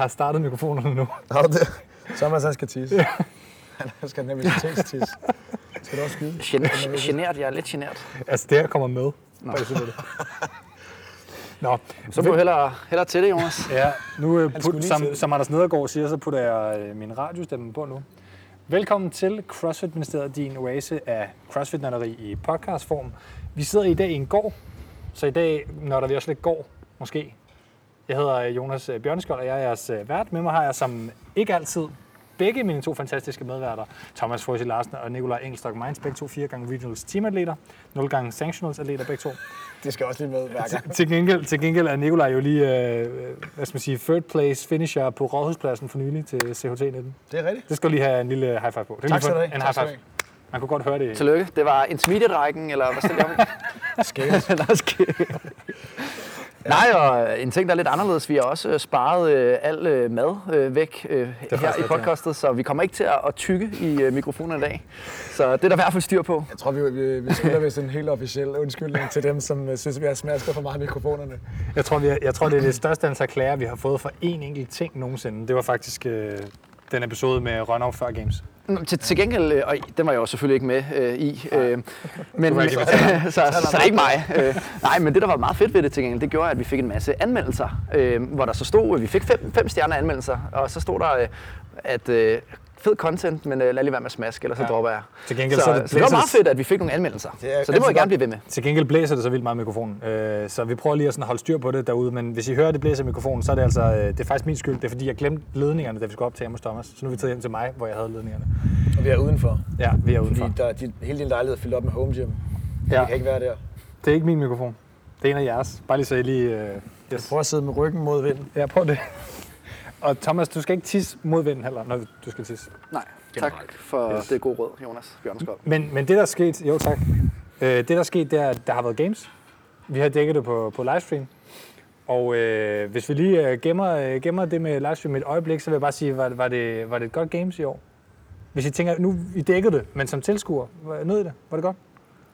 Jeg har startet mikrofonerne nu. Har du det? Thomas, han skal tisse. Ja. Han skal nemlig til tisse. Skal du også skyde? Gen- genert, jeg er lidt genert. Altså, det her kommer med. Nå. Nå, Så må du hellere, hellere til det, Jonas. Ja, nu øh, put, som, som Anders Nedergaard siger, så putter jeg øh, min radiostemme på nu. Velkommen til CrossFit Ministeriet, din oase af crossfit i podcastform. Vi sidder i dag i en gård, så i dag nørder vi også lidt gård, måske. Jeg hedder øh, Jonas øh, Bjørneskjold, og jeg er jeres øh, vært. Med mig har jeg som ikke altid begge mine to fantastiske medværter, Thomas Frøsig Larsen og Nikolaj Engelstok Mainz, begge to fire gange regionals teamatleter, 0 gange sanctionals atleter begge to. Det skal også lige med hver gang. Til gengæld, til gengæld er Nikolaj jo lige, øh, hvad skal man sige, third place finisher på Rådhuspladsen for nylig til CHT 19. Det er rigtigt. Det skal lige have en lille high five på. Det Tak skal for- du have. En high skal five. Man kunne godt høre det. Tillykke. Det var intermediate-rækken, eller hvad stiller jeg Scales. Nej, og en ting, der er lidt anderledes, vi har også øh, sparet øh, al øh, mad øh, væk øh, her i podcastet, så vi kommer ikke til at, at tykke i øh, mikrofonen i dag. Så det er der i hvert fald styr på. Jeg tror, vi, vi, vi skylder vist en helt officiel undskyldning til dem, som øh, synes, vi har smasket for meget i mikrofonerne. Jeg tror, vi jeg tror, det er det største antal klager, vi har fået for én enkelt ting nogensinde. Det var faktisk øh, den episode med Rønnow før Games. Til, til gengæld, øh, og den var jeg jo selvfølgelig ikke med øh, i, øh, men, ikke så, så, så, det ikke mig. Øh, nej, men det, der var meget fedt ved det til gengæld, det gjorde, at vi fik en masse anmeldelser, øh, hvor der så stod, at vi fik fem, fem stjerner anmeldelser, og så stod der, øh, at øh, fed content, men øh, lad lige være med at smaske, ellers ja. Ja. så dropper jeg. Til gengæld så, så er det så det var meget fedt, at vi fik nogle anmeldelser. Det er så det må altid jeg gerne blive ved med. Til gengæld blæser det så vildt meget mikrofonen, øh, så vi prøver lige at sådan holde styr på det derude. Men hvis I hører, at det blæser mikrofonen, så er det altså øh, det er faktisk min skyld. Det er fordi, jeg glemte ledningerne, da vi skulle op til hos Thomas. Så nu er vi taget hjem til mig, hvor jeg havde ledningerne. Og vi er udenfor. Ja, vi er Fordi udenfor. der, de, hele din lejlighed er fyldt op med home gym. Ja. Vi kan ikke være der. Det er ikke min mikrofon. Det er en af jeres. Bare lige så I lige... Øh, yes. Prøv at sidde med ryggen mod vinden. Ja, prøv det. Og Thomas, du skal ikke tisse mod vinden heller, når du skal tisse. Nej, tak for Yes. det gode råd, Jonas Bjørnskov. Men, men det, der er sket... Jo, tak. Øh, det, der er sket, det er, at der har været games. Vi har dækket det på, på livestream. Og øh, hvis vi lige øh, gemmer, øh, gemmer det med livestream et øjeblik, så vil jeg bare sige, var, var, det, var det et godt games i år? Hvis I tænker, nu I dækkede det, men som tilskuer, var- nød I det? Var det godt?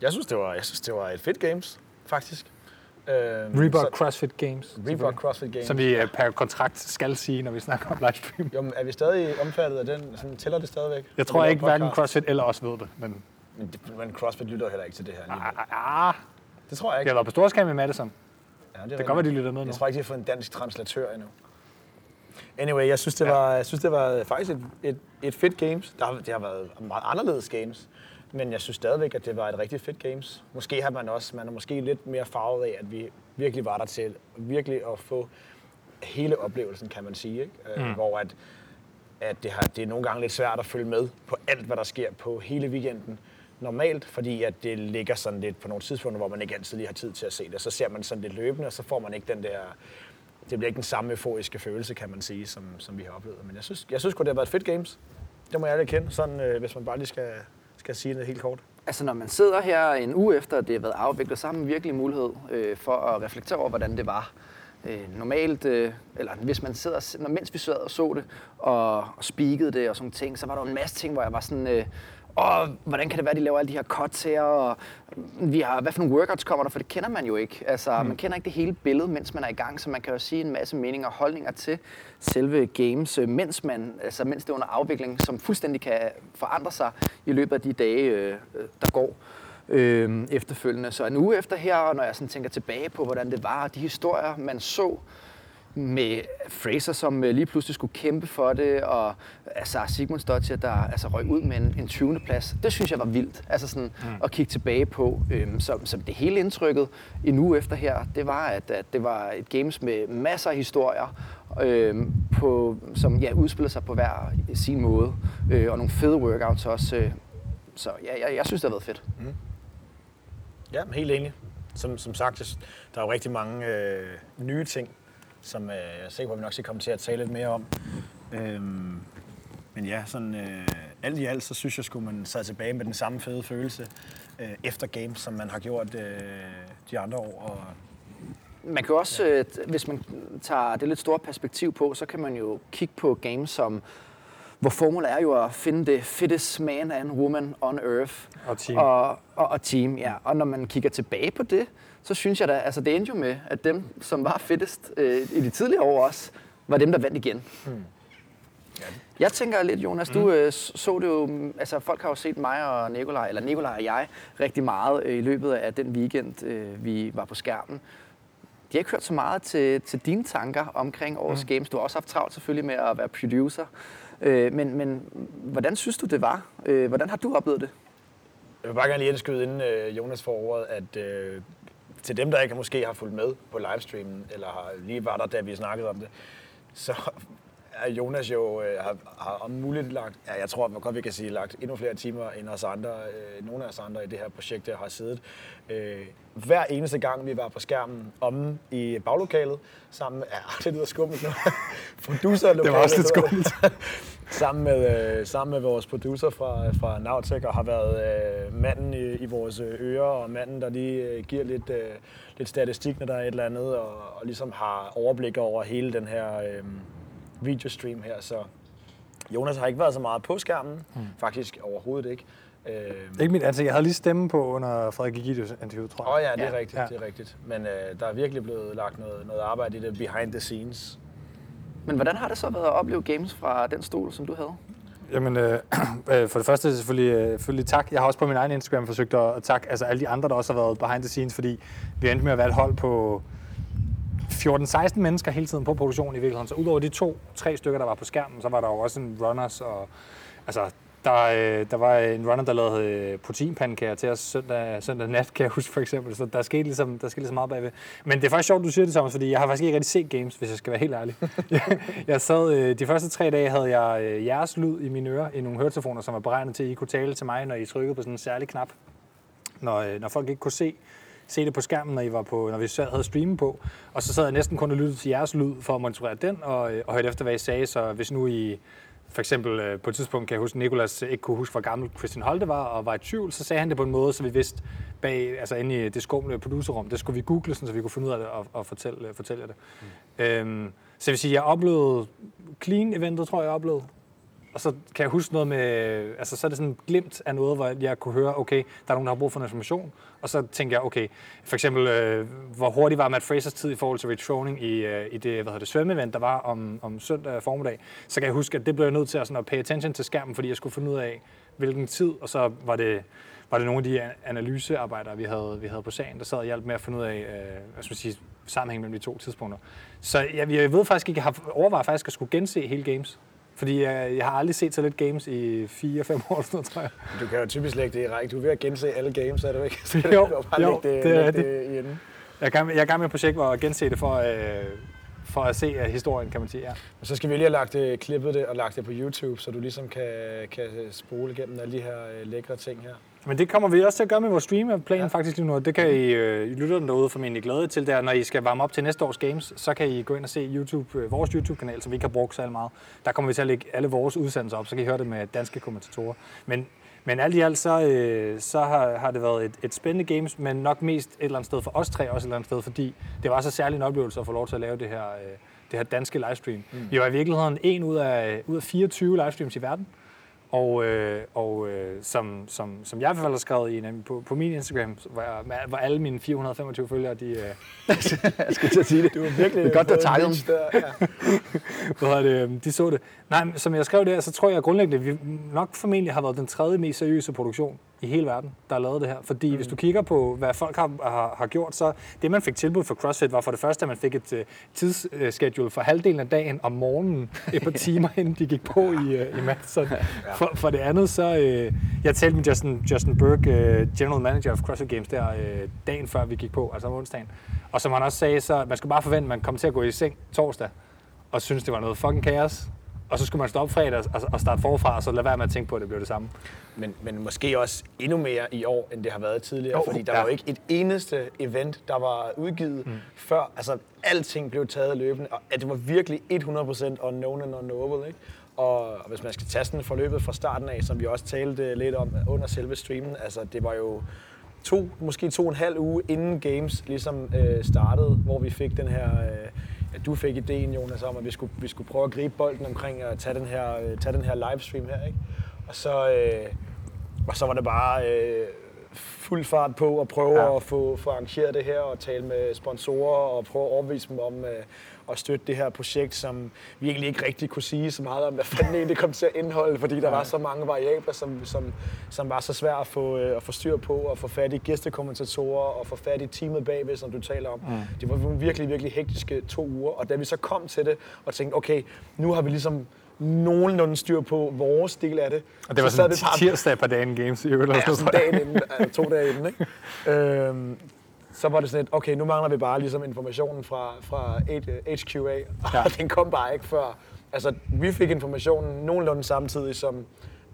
Jeg synes, det var, jeg synes, det var et fedt games, faktisk. Øh, Reebok CrossFit Games. Reebok CrossFit Games. Som vi øh, per kontrakt skal sige, når vi snakker om livestream. Jo, men er vi stadig omfattet af den? Sådan, tæller det stadigvæk? Jeg tror ikke, hverken CrossFit eller os ved det, men Men, det- men CrossFit lytter heller ikke til det her. alligevel. ah, Det tror jeg jeg ikke. har været på storskærm med Madison. Ja, Det kan godt være, de lytter med nu. Jeg tror ikke, de har fået en dansk translatør endnu. Anyway, jeg synes, det var, jeg synes, det var faktisk et, et, et fedt games. Der har, det har været meget anderledes games. Men jeg synes stadigvæk, at det var et rigtig fedt games. Måske har man også, man er måske lidt mere farvet af, at vi virkelig var der til virkelig at få hele oplevelsen, kan man sige. Ikke? Mm. Hvor at, at det, har, det er nogle gange lidt svært at følge med på alt, hvad der sker på hele weekenden normalt, fordi at det ligger sådan lidt på nogle tidspunkter, hvor man ikke altid lige har tid til at se det. Så ser man sådan lidt løbende, og så får man ikke den der... Det bliver ikke den samme euforiske følelse, kan man sige, som, som vi har oplevet. Men jeg synes, jeg synes godt det har været et fedt games. Det må jeg ærligt kende, sådan, øh, hvis man bare lige skal, skal sige det helt kort. Altså når man sidder her en uge efter, at det har været afviklet, så har man virkelig mulighed øh, for at reflektere over, hvordan det var. Øh, normalt, øh, eller hvis man sidder, når, mens vi sad og så det, og, og speakede det og sådan ting, så var der en masse ting, hvor jeg var sådan, øh, Åh, hvordan kan det være, at de laver alle de her cuts her, og vi har, hvad for nogle workouts kommer der, for det kender man jo ikke. Altså, mm. man kender ikke det hele billede, mens man er i gang, så man kan jo sige en masse meninger og holdninger til selve games, øh, mens, man, altså, mens det er under afvikling, som fuldstændig kan forandre sig i løbet af de dage, øh, øh, der går øh, efterfølgende. Så en uge efter her, når jeg sådan tænker tilbage på, hvordan det var, og de historier, man så, med Fraser, som øh, lige pludselig skulle kæmpe for det, og altså Sigmund Stottier, der altså, røg ud med en, en 20. plads. Det synes jeg var vildt, altså sådan mm. at kigge tilbage på. Øhm, så, så det hele indtrykket en uge efter her, det var, at, at det var et games med masser af historier, øhm, på, som ja, udspiller sig på hver sin måde, øh, og nogle fede workouts også. Øh, så ja, jeg, jeg synes, det har været fedt. Ja, helt enig. Som, som sagt, der er jo rigtig mange øh, nye ting, som øh, jeg er sikker på, at vi nok skal komme til at tale lidt mere om. Øhm, men ja, sådan, øh, alt i alt, så synes jeg, skulle man sad tilbage med den samme fede følelse øh, efter games, som man har gjort øh, de andre år. Og, Man kan også, øh, hvis man tager det lidt store perspektiv på, så kan man jo kigge på games som, hvor formålet er jo at finde det fittest man and woman on earth. Og team. Og, og, og team, ja. Og når man kigger tilbage på det, så synes jeg da, altså det endte jo med, at dem, som var fittest øh, i de tidligere år også, var dem, der vandt igen. Hmm. Jeg tænker lidt, Jonas, du øh, så det jo, mm, altså folk har jo set mig og Nikolaj, eller Nikolaj og jeg, rigtig meget øh, i løbet af den weekend, øh, vi var på skærmen. De har ikke hørt så meget til, til dine tanker omkring årets mm. games. Du har også haft travlt selvfølgelig med at være producer. Øh, men, men hvordan synes du, det var? Øh, hvordan har du oplevet det? Jeg vil bare gerne lige indskyde, inden øh, Jonas får ordet, at øh, til dem, der ikke måske har fulgt med på livestreamen, eller har lige var der, da vi snakkede om det, så er Jonas jo øh, har, har om muligt lagt, ja, jeg tror godt, vi kan sige, lagt endnu flere timer end os andre, øh, nogle af os andre i det her projekt, der har siddet. Øh, hver eneste gang, vi var på skærmen om i baglokalet, sammen med, ja, det lyder skummelt nu, producerlokalet. Det var også lidt skummelt. sammen, med, øh, sammen med vores producer fra, fra Navtec, og har været øh, manden i, i vores ører, og manden, der lige øh, giver lidt, øh, lidt statistik, når der er et eller andet, og, og ligesom har overblik over hele den her... Øh, videostream her, så Jonas har ikke været så meget på skærmen, hmm. faktisk overhovedet ikke. Øh, ikke mit altså Jeg havde lige stemme på under Frederik Gigidius interview, tror jeg. Åh oh, ja, det er ja. rigtigt, ja. det er rigtigt. Men øh, der er virkelig blevet lagt noget, noget arbejde i det behind the scenes. Men hvordan har det så været at opleve games fra den stol, som du havde? Jamen, øh, øh for det første selvfølgelig, øh, selvfølgelig tak. Jeg har også på min egen Instagram forsøgt at takke altså alle de andre, der også har været behind the scenes, fordi vi endte med at være et hold på 14-16 mennesker hele tiden på produktionen i virkeligheden. Så udover de to-tre stykker, der var på skærmen, så var der jo også en runners og altså der, øh, der var en runner, der lavede øh, proteinpandekager til os søndag, søndag nat, kan jeg huske for eksempel. Så der skete ligesom, der skete ligesom meget bagved. Men det er faktisk sjovt, du siger det, Thomas, fordi jeg har faktisk ikke rigtig set games, hvis jeg skal være helt ærlig. jeg, jeg sad, øh, de første tre dage havde jeg øh, jeres lyd i mine ører, i nogle høretelefoner, som var beregnet til, at I kunne tale til mig, når I trykkede på sådan en særlig knap. Når, øh, når folk ikke kunne se se det på skærmen, når, I var på, når vi sad, havde streamen på. Og så sad jeg næsten kun og lyttede til jeres lyd for at monitorere den, og, og hørte efter, hvad I sagde. Så hvis nu I for eksempel øh, på et tidspunkt kan jeg huske, Nikolas ikke kunne huske, hvor gammel Christian Holte var, og var i tvivl, så sagde han det på en måde, så vi vidste bag, altså inde i det skumle producerrum, det skulle vi google, så vi kunne finde ud af det og, og fortælle, fortælle det. Mm. Øhm, så jeg vil sige, jeg oplevede Clean-eventet, tror jeg, jeg oplevede og så kan jeg huske noget med, altså så er det sådan glimt af noget, hvor jeg kunne høre, okay, der er nogen, der har brug for information, og så tænker jeg, okay, for eksempel, øh, hvor hurtigt var Matt Frasers tid i forhold til retroning i, øh, i det, hvad hedder det, svømmeevent, der var om, om søndag formiddag, så kan jeg huske, at det blev jeg nødt til at, sådan, at pay attention til skærmen, fordi jeg skulle finde ud af, hvilken tid, og så var det, var det nogle af de analysearbejdere, vi havde, vi havde på sagen, der sad og hjalp med at finde ud af, øh, hvad skal man sige, sammenhæng mellem de to tidspunkter. Så jeg, jeg ved faktisk ikke, jeg har overvejet faktisk at skulle gense hele games. Fordi jeg, jeg har aldrig set så lidt games i 4-5 år, sådan tror jeg. Du kan jo typisk lægge det i række. Du er ved at gense alle games, er du ikke? Så jo, jo, bare jo det, det er det. det Jeg er, gang, jeg er gang med et projekt, hvor jeg gense det for, øh, for at se uh, historien, kan man sige. Ja. Og så skal vi lige have lagt det, klippet det og lagt det på YouTube, så du ligesom kan, kan spole igennem alle de her lækre ting her. Men det kommer vi også til at gøre med vores stream. Planen ja. faktisk lige nu. Det kan I, øh, I lytterne derude formentlig glæde til. Der, når I skal varme op til næste års games, så kan I gå ind og se YouTube, øh, vores YouTube-kanal, som vi ikke har brugt så meget. Der kommer vi til at lægge alle vores udsendelser op, så kan I høre det med danske kommentatorer. Men, men alt i alt, så, øh, så har, har det været et, et spændende games, men nok mest et eller andet sted for os tre, også et eller andet sted, fordi det var så særlig en oplevelse at få lov til at lave det her, øh, det her danske livestream. Mm. Vi var i virkeligheden en ud af, ud af 24 livestreams i verden. Og, øh, og øh, som, som, som jeg i hvert fald har skrevet i, på, på min Instagram, hvor, jeg, hvor alle mine 425 følgere, de... Øh, jeg skal til at sige det. Du er virkelig det er godt, der takkede dem. Ja. det, de så det. Nej, som jeg skrev der, så tror jeg grundlæggende, at vi nok formentlig har været den tredje mest seriøse produktion i hele verden, der har lavet det her. Fordi mm. hvis du kigger på, hvad folk har, har, har gjort, så det, man fik tilbud for CrossFit, var for det første, at man fik et uh, tidsschedule for halvdelen af dagen om morgenen, et par timer inden de gik på i, uh, i Madison. for, for det andet, så... Uh, jeg talte med Justin, Justin Burke, uh, General Manager of CrossFit Games, der uh, dagen før vi gik på, altså om onsdagen. Og som han også sagde, så man skulle bare forvente, at man kom til at gå i seng torsdag, og synes, det var noget fucking kaos og så skulle man stoppe fredag og starte forfra, og så lade være med at tænke på, at det blev det samme. Men, men måske også endnu mere i år, end det har været tidligere, oh, fordi der ja. var jo ikke et eneste event, der var udgivet mm. før. Altså, alting blev taget løbende, og det var virkelig 100% unknown and unknowable, ikke? Og hvis man skal tage sådan forløbet fra starten af, som vi også talte lidt om under selve streamen, altså det var jo to, måske to og en halv uge inden Games ligesom øh, startede, hvor vi fik den her øh, at du fik ideen, Jonas, om, at vi skulle, vi skulle prøve at gribe bolden omkring at tage den her, øh, tage den her livestream her. Ikke? Og, så, øh, og så var det bare øh, fuld fart på at prøve ja. at få, få arrangeret det her og tale med sponsorer og prøve at overbevise dem om, øh, at støtte det her projekt, som vi egentlig ikke rigtig kunne sige så meget om, hvad fanden det egentlig kom til at indeholde, fordi der var så mange variabler, som, som, som var så svært at få, øh, at få styr på, og få fat i gæstekommentatorer, og få fat i teamet bagved, som du taler om. Mm. Det var virkelig, virkelig hektiske to uger, og da vi så kom til det, og tænkte, okay, nu har vi ligesom nogenlunde styr på vores del af det. Og det var så sådan bare- tirsdag på dagen games i øvrigt. Ja, sådan dagen inden, altså to dage inden, ikke? Øhm, så var det sådan lidt, okay, nu mangler vi bare ligesom informationen fra, fra HQA, og Ja. den kom bare ikke før. Altså, vi fik informationen nogenlunde samtidig, som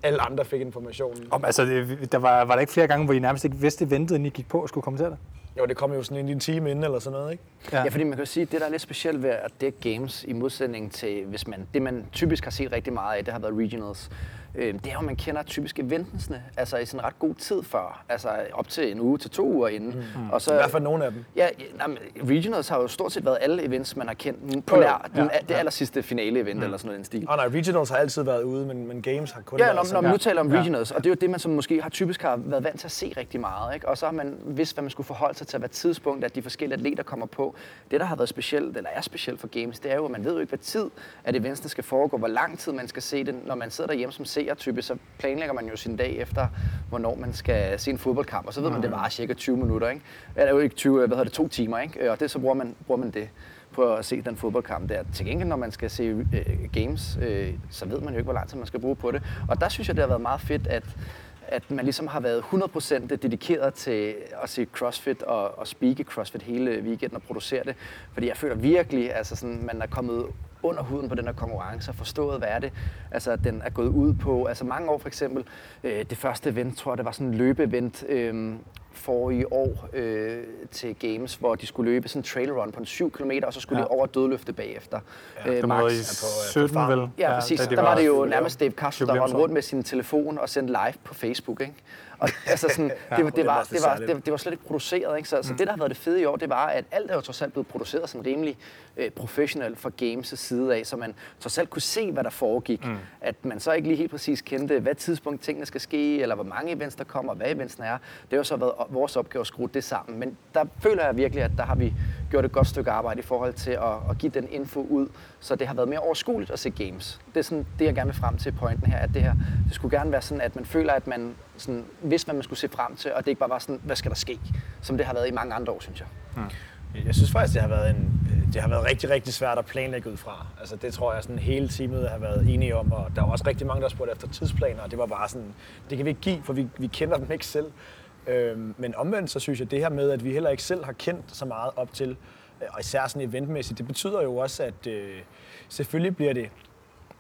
alle andre fik informationen. Om, altså, det, der var, var der ikke flere gange, hvor I nærmest ikke vidste, ventede, inden I gik på og skulle kommentere det? Jo, det kom jo sådan ind i en time inden eller sådan noget, ikke? Ja. ja, fordi man kan jo sige, at det, der er lidt specielt ved at dække games, i modsætning til, hvis man, det man typisk har set rigtig meget af, det har været regionals, øh, det er jo, man kender typisk eventsene, altså i sådan ret god tid før, altså op til en uge til to uger inden. Mm. Og så, I hvert fald nogle af dem. Ja, nej, men regionals har jo stort set været alle events, man har kendt på nær den, Ja, det aller sidste finale event mm. eller sådan noget i den stil. Og nej, regionals har altid været ude, men, men games har kun Ja, været når, når sådan. man nu taler om regionals, og det er jo det, man som måske har typisk har været vant til at se rigtig meget, ikke? og så har man vidst, hvad man skulle forholde sig til, hvad tidspunkt, at de forskellige atleter kommer på. Det, der har været specielt, eller er specielt for games, det er jo, at man ved jo ikke, hvad tid, at eventsene skal foregå, hvor lang tid man skal se det. Når man sidder derhjemme som seer type, så planlægger man jo sin dag efter, hvornår man skal se en fodboldkamp, og så ved man, det var cirka 20 minutter, ikke? Eller jo ikke 20, hvad hedder det, to timer, ikke? Og det, så bruger man, bruger man det på at se den fodboldkamp der. Til gengæld, når man skal se øh, games, øh, så ved man jo ikke, hvor lang tid man skal bruge på det. Og der synes jeg, det har været meget fedt, at at man ligesom har været 100% dedikeret til at se CrossFit og, og speake CrossFit hele weekenden og producere det. Fordi jeg føler virkelig, altså sådan, man er kommet under huden på den her konkurrence og forstået, hvad er det, altså, den er gået ud på. Altså mange år for eksempel, øh, det første event, tror jeg, det var sådan en løbeevent, øh, for i år øh, til Games, hvor de skulle løbe sådan en trail run på en 7 km, og så skulle Ja. de over dødløfte bagefter. Ja, Det var i på, øh, på 17, farmen. vel? Ja, præcis. Ja, der var det jo nærmest Dave Castro, der rendte rundt med sin telefon og sendte live på Facebook, ikke? Og altså sådan, det, var, det det, var det, var, det, det var slet ikke produceret, ikke? Så, så det, der har været det fede i år, det var, at alt er jo trods alt blevet produceret sådan rimelig øh, professionelt fra Games' side af, så man trods alt kunne se, hvad der foregik. Mm. At man så ikke lige helt præcis kendte, hvad tidspunkt tingene skal ske, eller hvor mange events der kommer, og hvad eventsene er. Det har jo så været vores opgave at skrue det sammen. Men der føler jeg virkelig, at der har vi gjort et godt stykke arbejde i forhold til at, at give den info ud, så det har været mere overskueligt at se games. Det er sådan det, jeg gerne vil frem til pointen her, at det her, det skulle gerne være sådan, at man føler, at man sådan, vidste, hvad man skulle se frem til, og det ikke bare var sådan, hvad skal der ske, som det har været i mange andre år, synes jeg. Hmm. Jeg synes faktisk, det har været, en, øh, det har været rigtig, rigtig svært at planlægge ud fra. Altså, det tror jeg, sådan hele teamet har været enige om, og der var også rigtig mange, der spurgte efter tidsplaner, og det var bare sådan, det kan vi ikke give, for vi, vi kender dem ikke selv. Øhm, men omvendt, så synes jeg, det her med, at vi heller ikke selv har kendt så meget op til, øh, og især sådan eventmæssigt, det betyder jo også, at øh, selvfølgelig bliver det,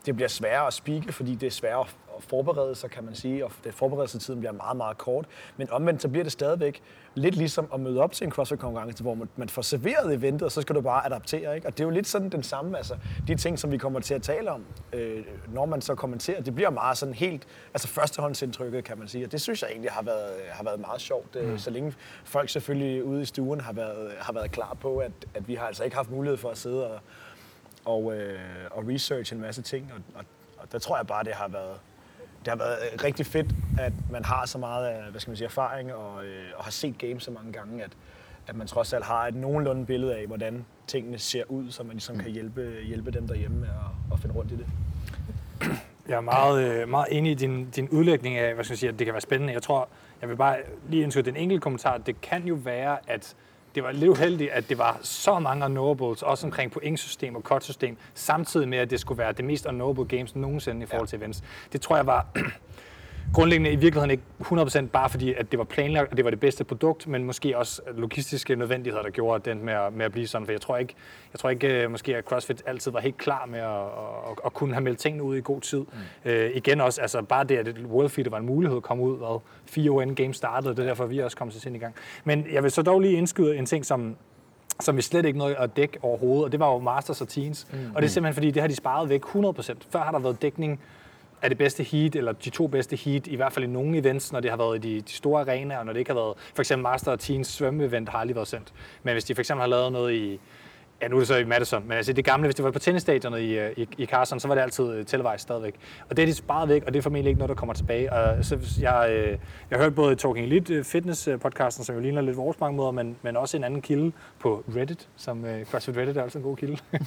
det bliver sværere at speake, fordi det er sværere at forberede sig, kan man sige, og det forberedelsetiden bliver meget, meget kort. Men omvendt, så bliver det stadigvæk lidt ligesom at møde op til en CrossFit-konkurrence, hvor man, man får serveret eventet, og så skal du bare adaptere. Ikke? Og det er jo lidt sådan den samme, altså de ting, som vi kommer til at tale om, øh, når man så kommenterer, det bliver meget sådan helt, altså førstehåndsindtrykket, kan man sige. Og det synes jeg egentlig har været, har været meget sjovt, mm. så længe folk selvfølgelig ude i stuen har været, har været klar på, at, at vi har altså ikke haft mulighed for at sidde og, og, øh, og research en masse ting. Og, og, og der tror jeg bare, det har været, det har været øh, rigtig fedt, at man har så meget af, hvad skal man sige, erfaring og, øh, og har set games så mange gange, at, at man trods alt har et nogenlunde billede af, hvordan tingene ser ud, så man ligesom kan hjælpe, hjælpe dem derhjemme med at, at finde rundt i det. Jeg er meget, øh, meget enig i din, din udlægning af, hvad skal jeg sige, at det kan være spændende. Jeg tror, jeg vil bare lige indskyde den enkelte kommentar. Det kan jo være, at det var lidt uheldigt, at det var så mange unknowables, også omkring pointsystem og cut-system, samtidig med, at det skulle være det mest unknowable games nogensinde i forhold til events. Det tror jeg var grundlæggende i virkeligheden ikke 100% bare fordi, at det var planlagt, og det var det bedste produkt, men måske også logistiske nødvendigheder, der gjorde at den med at, med at blive sådan. For jeg tror ikke, jeg tror ikke øh, måske, at CrossFit altid var helt klar med at, at, at kunne have meldt tingene ud i god tid. Mm. Øh, igen også, altså bare det, at World Feed var en mulighed at komme ud, hvad, fire år inden game startede, det er derfor, vi også kom til sind i gang. Men jeg vil så dog lige indskyde en ting, som, som vi slet ikke nåede at dække overhovedet, og det var jo Masters og Teens. Mm. Og det er simpelthen fordi, det har de sparet væk 100%. Før har der været dækning er det bedste heat, eller de to bedste heat, i hvert fald i nogle events, når det har været i de, de store arenaer, og når det ikke har været, for eksempel Master og Teens svømme-event har aldrig været sendt. Men hvis de for eksempel har lavet noget i Ja, nu er det så i Madison, men altså det gamle, hvis det var på tennisstadionet i, øh, i, i Carson, så var det altid uh, televised stadigvæk. Og det er de sparet væk, og det er formentlig ikke noget, der kommer tilbage. Og så, jeg, øh, jeg har hørt både Talking Elite Fitness podcasten, som jo ligner lidt vores mange måder, men, men også en anden kilde på Reddit, som uh, CrossFit Reddit er altid en god kilde. ja,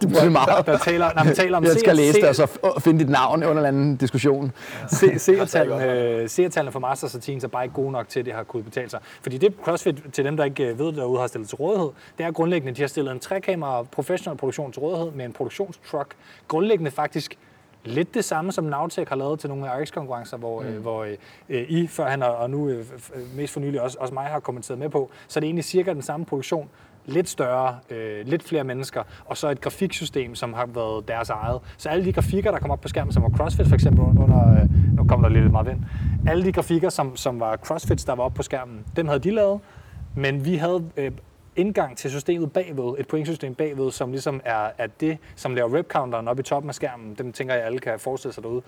det bruger vi meget. Der, der taler, nej, man taler om jeg skal læse det og så finde dit navn under en anden diskussion. Se, seertallene, seertallene for Masters og Teens er bare ikke gode nok til, at det har kunnet betale sig. Fordi det CrossFit, til dem, der ikke ved derude, har stillet til rådighed, det er grundlæggende, de har stillet en trekamera professionel produktion til rådighed med en produktionstruck. Grundlæggende faktisk lidt det samme, som Navtec har lavet til nogle af RX-konkurrencer, hvor, mm. øh, hvor øh, I før han og nu øh, mest for nylig også, også mig har kommenteret med på. Så det er egentlig cirka den samme produktion, lidt større, øh, lidt flere mennesker, og så et grafiksystem, som har været deres eget. Så alle de grafikker, der kom op på skærmen, som var CrossFit for eksempel under, øh, nu kommer der lidt meget vind, alle de grafikker, som, som var CrossFits, der var op på skærmen, dem havde de lavet, men vi havde øh, indgang til systemet bagved, et pointsystem bagved, som ligesom er, er det, som laver rep-counteren op i toppen af skærmen. Dem tænker jeg, alle kan forestille sig derude.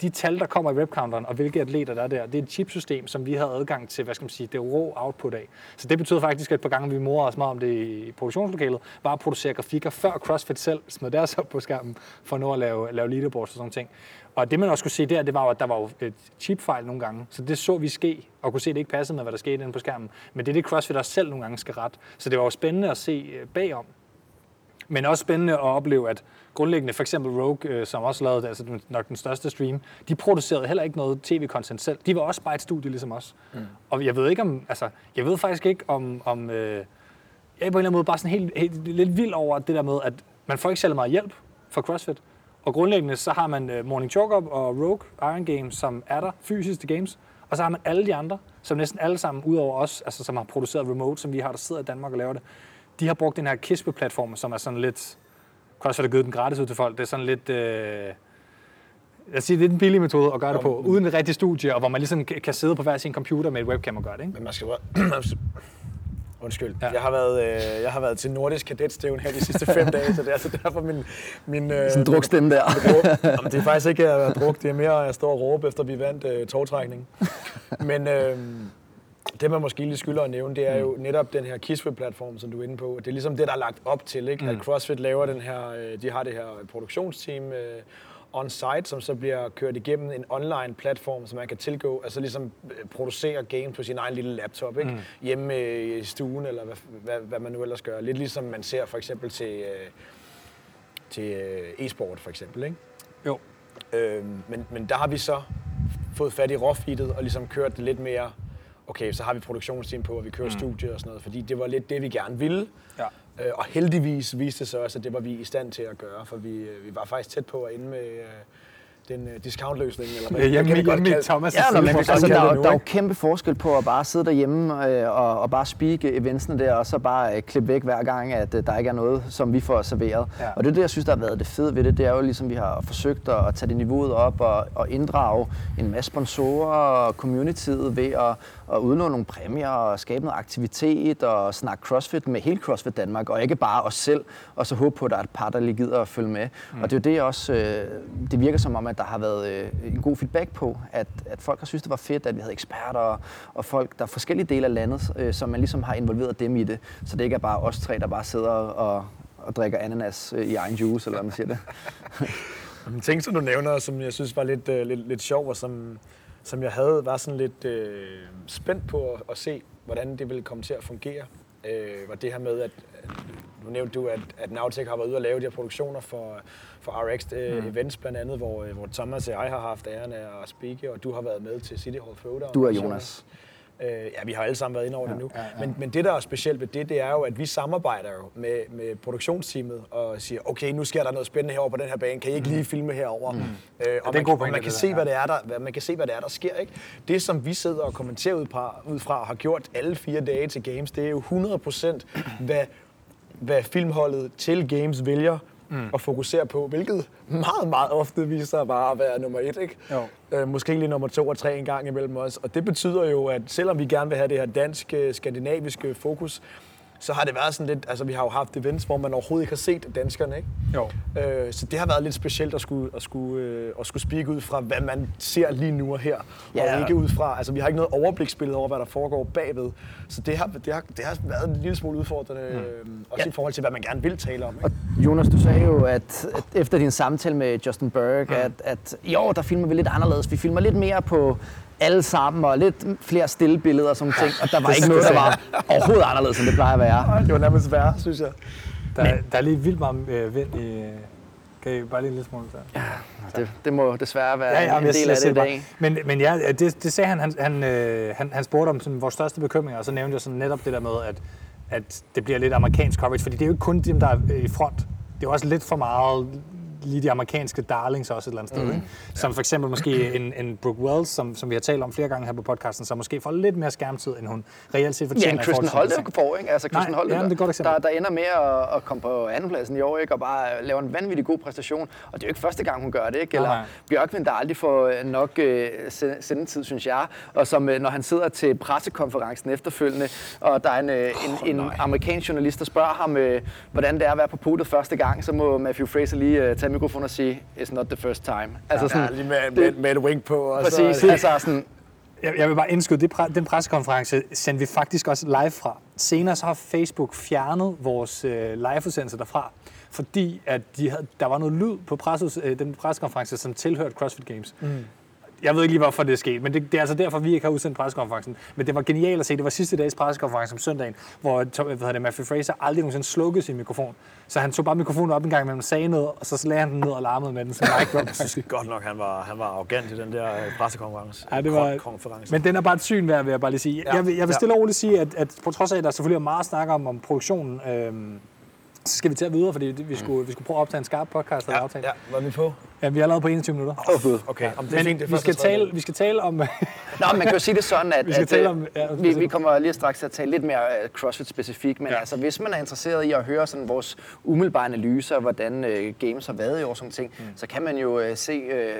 De tal, der kommer i webcounteren, og hvilke atleter der er der, det er et chipsystem, som vi havde adgang til, hvad skal man sige, det rå output af. Så det betyder faktisk, at et par gange, vi morer os meget om det i produktionslokalet, var at producere grafikker, før CrossFit selv smed deres op på skærmen, for at nå at lave, lave leaderboards og sådan ting. Og det man også kunne se der, det var jo, at der var jo et chipfejl nogle gange. Så det så vi ske, og kunne se, at det ikke passede med, hvad der skete inde på skærmen. Men det er det, CrossFit også selv nogle gange skal ret. Så det var jo spændende at se øh, bagom. Men også spændende at opleve, at grundlæggende, for eksempel Rogue, øh, som også lavede altså nok den største stream, de producerede heller ikke noget tv-content selv. De var også bare et studie ligesom os. Mm. Og jeg ved ikke om, altså, jeg ved faktisk ikke om, om øh, jeg er på en eller anden måde bare sådan helt, helt, lidt vild over det der med, at man får ikke særlig meget hjælp fra CrossFit. Og grundlæggende så har man uh, Morning Chalk Up og Rogue Iron Games, som er der fysisk til games. Og så har man alle de andre, som næsten alle sammen, udover os, altså som har produceret remote, som vi har, der sidder i Danmark og laver det, de har brugt den her Kispe-platform, som er sådan lidt... CrossFit har givet den gratis ud til folk. Det er sådan lidt... Øh, jeg siger, det er den billige metode at gøre det på, uden et rigtigt studie, og hvor man ligesom kan sidde på hver sin computer med et webcam og gøre det. Ikke? Men man skal Undskyld. Ja. Jeg, har været, øh, jeg har været til nordisk kadetstævn her de sidste fem dage, så det er altså derfor min... min øh, Sådan en drukstemme der. Jamen, det er faktisk ikke at druk, det er mere at stå og råbe, efter vi vandt øh, togtrækning. Men øh, det, man måske lige skylder at nævne, det er jo mm. netop den her Kiswe-platform, som du er inde på. Det er ligesom det, der er lagt op til, ikke? Mm. at CrossFit laver den her, øh, de har det her produktionsteam, øh, on-site, som så bliver kørt igennem en online platform, som man kan tilgå, altså ligesom øh, producere games på sin egen lille laptop, ikke? Mm. hjemme i stuen, eller hvad, hvad, hvad man nu ellers gør. Lidt ligesom man ser for eksempel til, til e-sport, for eksempel. Ikke? Jo. Øhm, men, men der har vi så fået fat i råfeedet og ligesom kørt det lidt mere okay, så har vi produktionsteam på, og vi kører mm. studie og sådan noget, fordi det var lidt det, vi gerne ville. Ja. Øh, og heldigvis viste det sig også, at det var vi i stand til at gøre, for vi, øh, vi var faktisk tæt på at ende med øh, den uh, discount-løsning, eller hvad, hjemme, kan hjemme i Thomas' ja, men, altså, der, er, der er jo kæmpe forskel på at bare sidde derhjemme øh, og, og bare speak eventsene der, og så bare øh, klippe væk hver gang, at øh, der ikke er noget, som vi får serveret. Ja. Og det er det, jeg synes, der har været det fede ved det, det er jo ligesom, vi har forsøgt at, at tage det niveauet op og, og inddrage en masse sponsorer og communityet ved at, at udlåne nogle præmier og skabe noget aktivitet og snakke CrossFit med hele CrossFit Danmark, og ikke bare os selv, og så håbe på, at der er et par, der lige gider at følge med. Mm. Og det er jo det også, øh, det virker som om, at der har været øh, en god feedback på, at, at folk har synes, det var fedt, at vi havde eksperter og, og folk, der er forskellige dele af landet, øh, som man ligesom har involveret dem i det, så det ikke er bare os tre, der bare sidder og, og drikker ananas øh, i egen juice, eller hvad man siger det. En ting, som du nævner, som jeg synes var lidt, øh, lidt, lidt sjov, og som, som jeg havde, var sådan lidt øh, spændt på at, at se, hvordan det ville komme til at fungere, øh, var det her med, at, nu nævnte du, at, at Navtec har været ude og lave de her produktioner for, for RX øh, mm. Events blandt andet, hvor, øh, hvor Thomas og jeg har haft æren af at speake, og du har været med til City Hall Throwdown. Du og Jonas. Øh, ja, vi har alle sammen været inde over ja, det nu. Ja, ja. Men, men det, der er specielt ved det, det er jo, at vi samarbejder jo med, med produktionsteamet og siger, okay, nu sker der noget spændende herovre på den her bane, kan I ikke mm. lige filme herover? Mm. Øh, og ja, man, og man, kan se, hvad det er, der, man kan se, hvad det er, der sker. Ikke? Det, som vi sidder og kommenterer ud, fra, ud fra og har gjort alle fire dage til Games, det er jo 100% hvad, hvad filmholdet til Games vælger mm. at fokusere på, hvilket meget, meget ofte viser sig bare at være nummer et. Ikke? Jo. Øh, måske lige nummer to og tre en gang imellem os. Og det betyder jo, at selvom vi gerne vil have det her danske, skandinaviske fokus, så har det været sådan lidt, altså vi har jo haft events, hvor man overhovedet ikke har set danskerne, ikke? Jo. Øh, så det har været lidt specielt at skulle, at skulle, øh, at skulle speak ud fra, hvad man ser lige nu og her, Ja. og ikke ud fra, altså vi har ikke noget overbliksbillede over, hvad der foregår bagved. Så det har, det har, det har været en lille smule udfordrende, mm. øh, også Ja. i forhold til, hvad man gerne vil tale om. Ikke? Og Jonas, du sagde jo, at, at efter din samtale med Justin Berg, mm. at, at i år, der filmer vi lidt anderledes. Vi filmer lidt mere på alle sammen, og lidt flere stille billeder og sådan ting. Og der var ikke noget, der var overhovedet anderledes, end det plejer at være. Det var nærmest værre, synes jeg. Der, Men, der er lige vildt meget øh, vind i... Kan I bare lige en lille smule der? Det, det må desværre være Ja, ja, en jeg, del jeg af det i dag. Men, men ja, det, det sagde han, han, han, øh, han, han spurgte om sådan, vores største bekymringer, og så nævnte jeg sådan netop det der med, at, at det bliver lidt amerikansk coverage, fordi det er jo ikke kun dem, der er i front. Det er jo også lidt for meget lige de amerikanske darlings også et eller andet sted. Mm. Ikke? Som for eksempel måske en, en Brooke Wells, som, som vi har talt om flere gange her på podcasten, som måske får lidt mere skærmtid, end hun reelt set fortjener. Ja, Kristen Holte får, ikke? Altså Kristen Holte, ja, det er et godt eksempel. der, der ender med at, at komme på andenpladsen i år, ikke? Og bare laver en vanvittig god præstation. Og det er jo ikke første gang, hun gør det, ikke? Eller Nej, nej. Bjørkvind, der aldrig får øh, nok øh, se- sendetid, synes jeg. Og som, øh, når han sidder til pressekonferencen efterfølgende, og der er en, øh, en, en amerikansk journalist, der spørger ham, øh, hvordan det er at være på podiet første gang, så må Matthew Fraser lige øh, tage mikrofonen og sige, it's not the first time. Altså Ja, lige med, med, med et wink på. Og præcis, Så, altså sådan, Jeg, jeg vil bare indskyde, det den pressekonference sendte vi faktisk også live fra. Senere så har Facebook fjernet vores øh, liveudsendelse derfra, fordi at de havde, der var noget lyd på presses, øh, den pressekonference, som tilhørte CrossFit Games. Mm. Jeg ved ikke lige, hvorfor det er sket, men det, det er altså derfor, vi ikke har udsendt pressekonferencen. Men det var genialt at se. Det var sidste dags pressekonference om søndagen, hvor hvad hedder det, Matthew Fraser aldrig nogensinde slukkede sin mikrofon. Så han tog bare mikrofonen op en gang imellem, sagde noget, og så lagde han den ned og larmede med den, så drop. jeg synes godt nok, han var, han var arrogant i den der øh, pressekonference. Ja, det var- konference. Men den er bare et syn værd, vil jeg bare lige sige. Ja, Jeg vil, jeg vil ja. stille og roligt sige, at, at på trods af, at der selvfølgelig er meget at snakke om, om produktionen, øhm, så skal vi til at videre, fordi vi skulle, vi skulle prøve at optage en skarp podcast, der ja, ja, aftalt. ja, var vi på? Ja, vi er allerede på 21 minutter. åh gud. Okay, om det er Men fint. Det er vi, skal tale, vi skal tale om... Nå, man kan jo sige det sådan, at, Vi skal at tale øh, om- ja, vi, vi kommer lige straks til at tale lidt mere øh, CrossFit-specifikt, men Ja. ja. altså, hvis man er interesseret i at høre sådan vores umiddelbare analyser hvordan øh, games har været i år, sådan ting, mm. så kan man jo øh, se øh,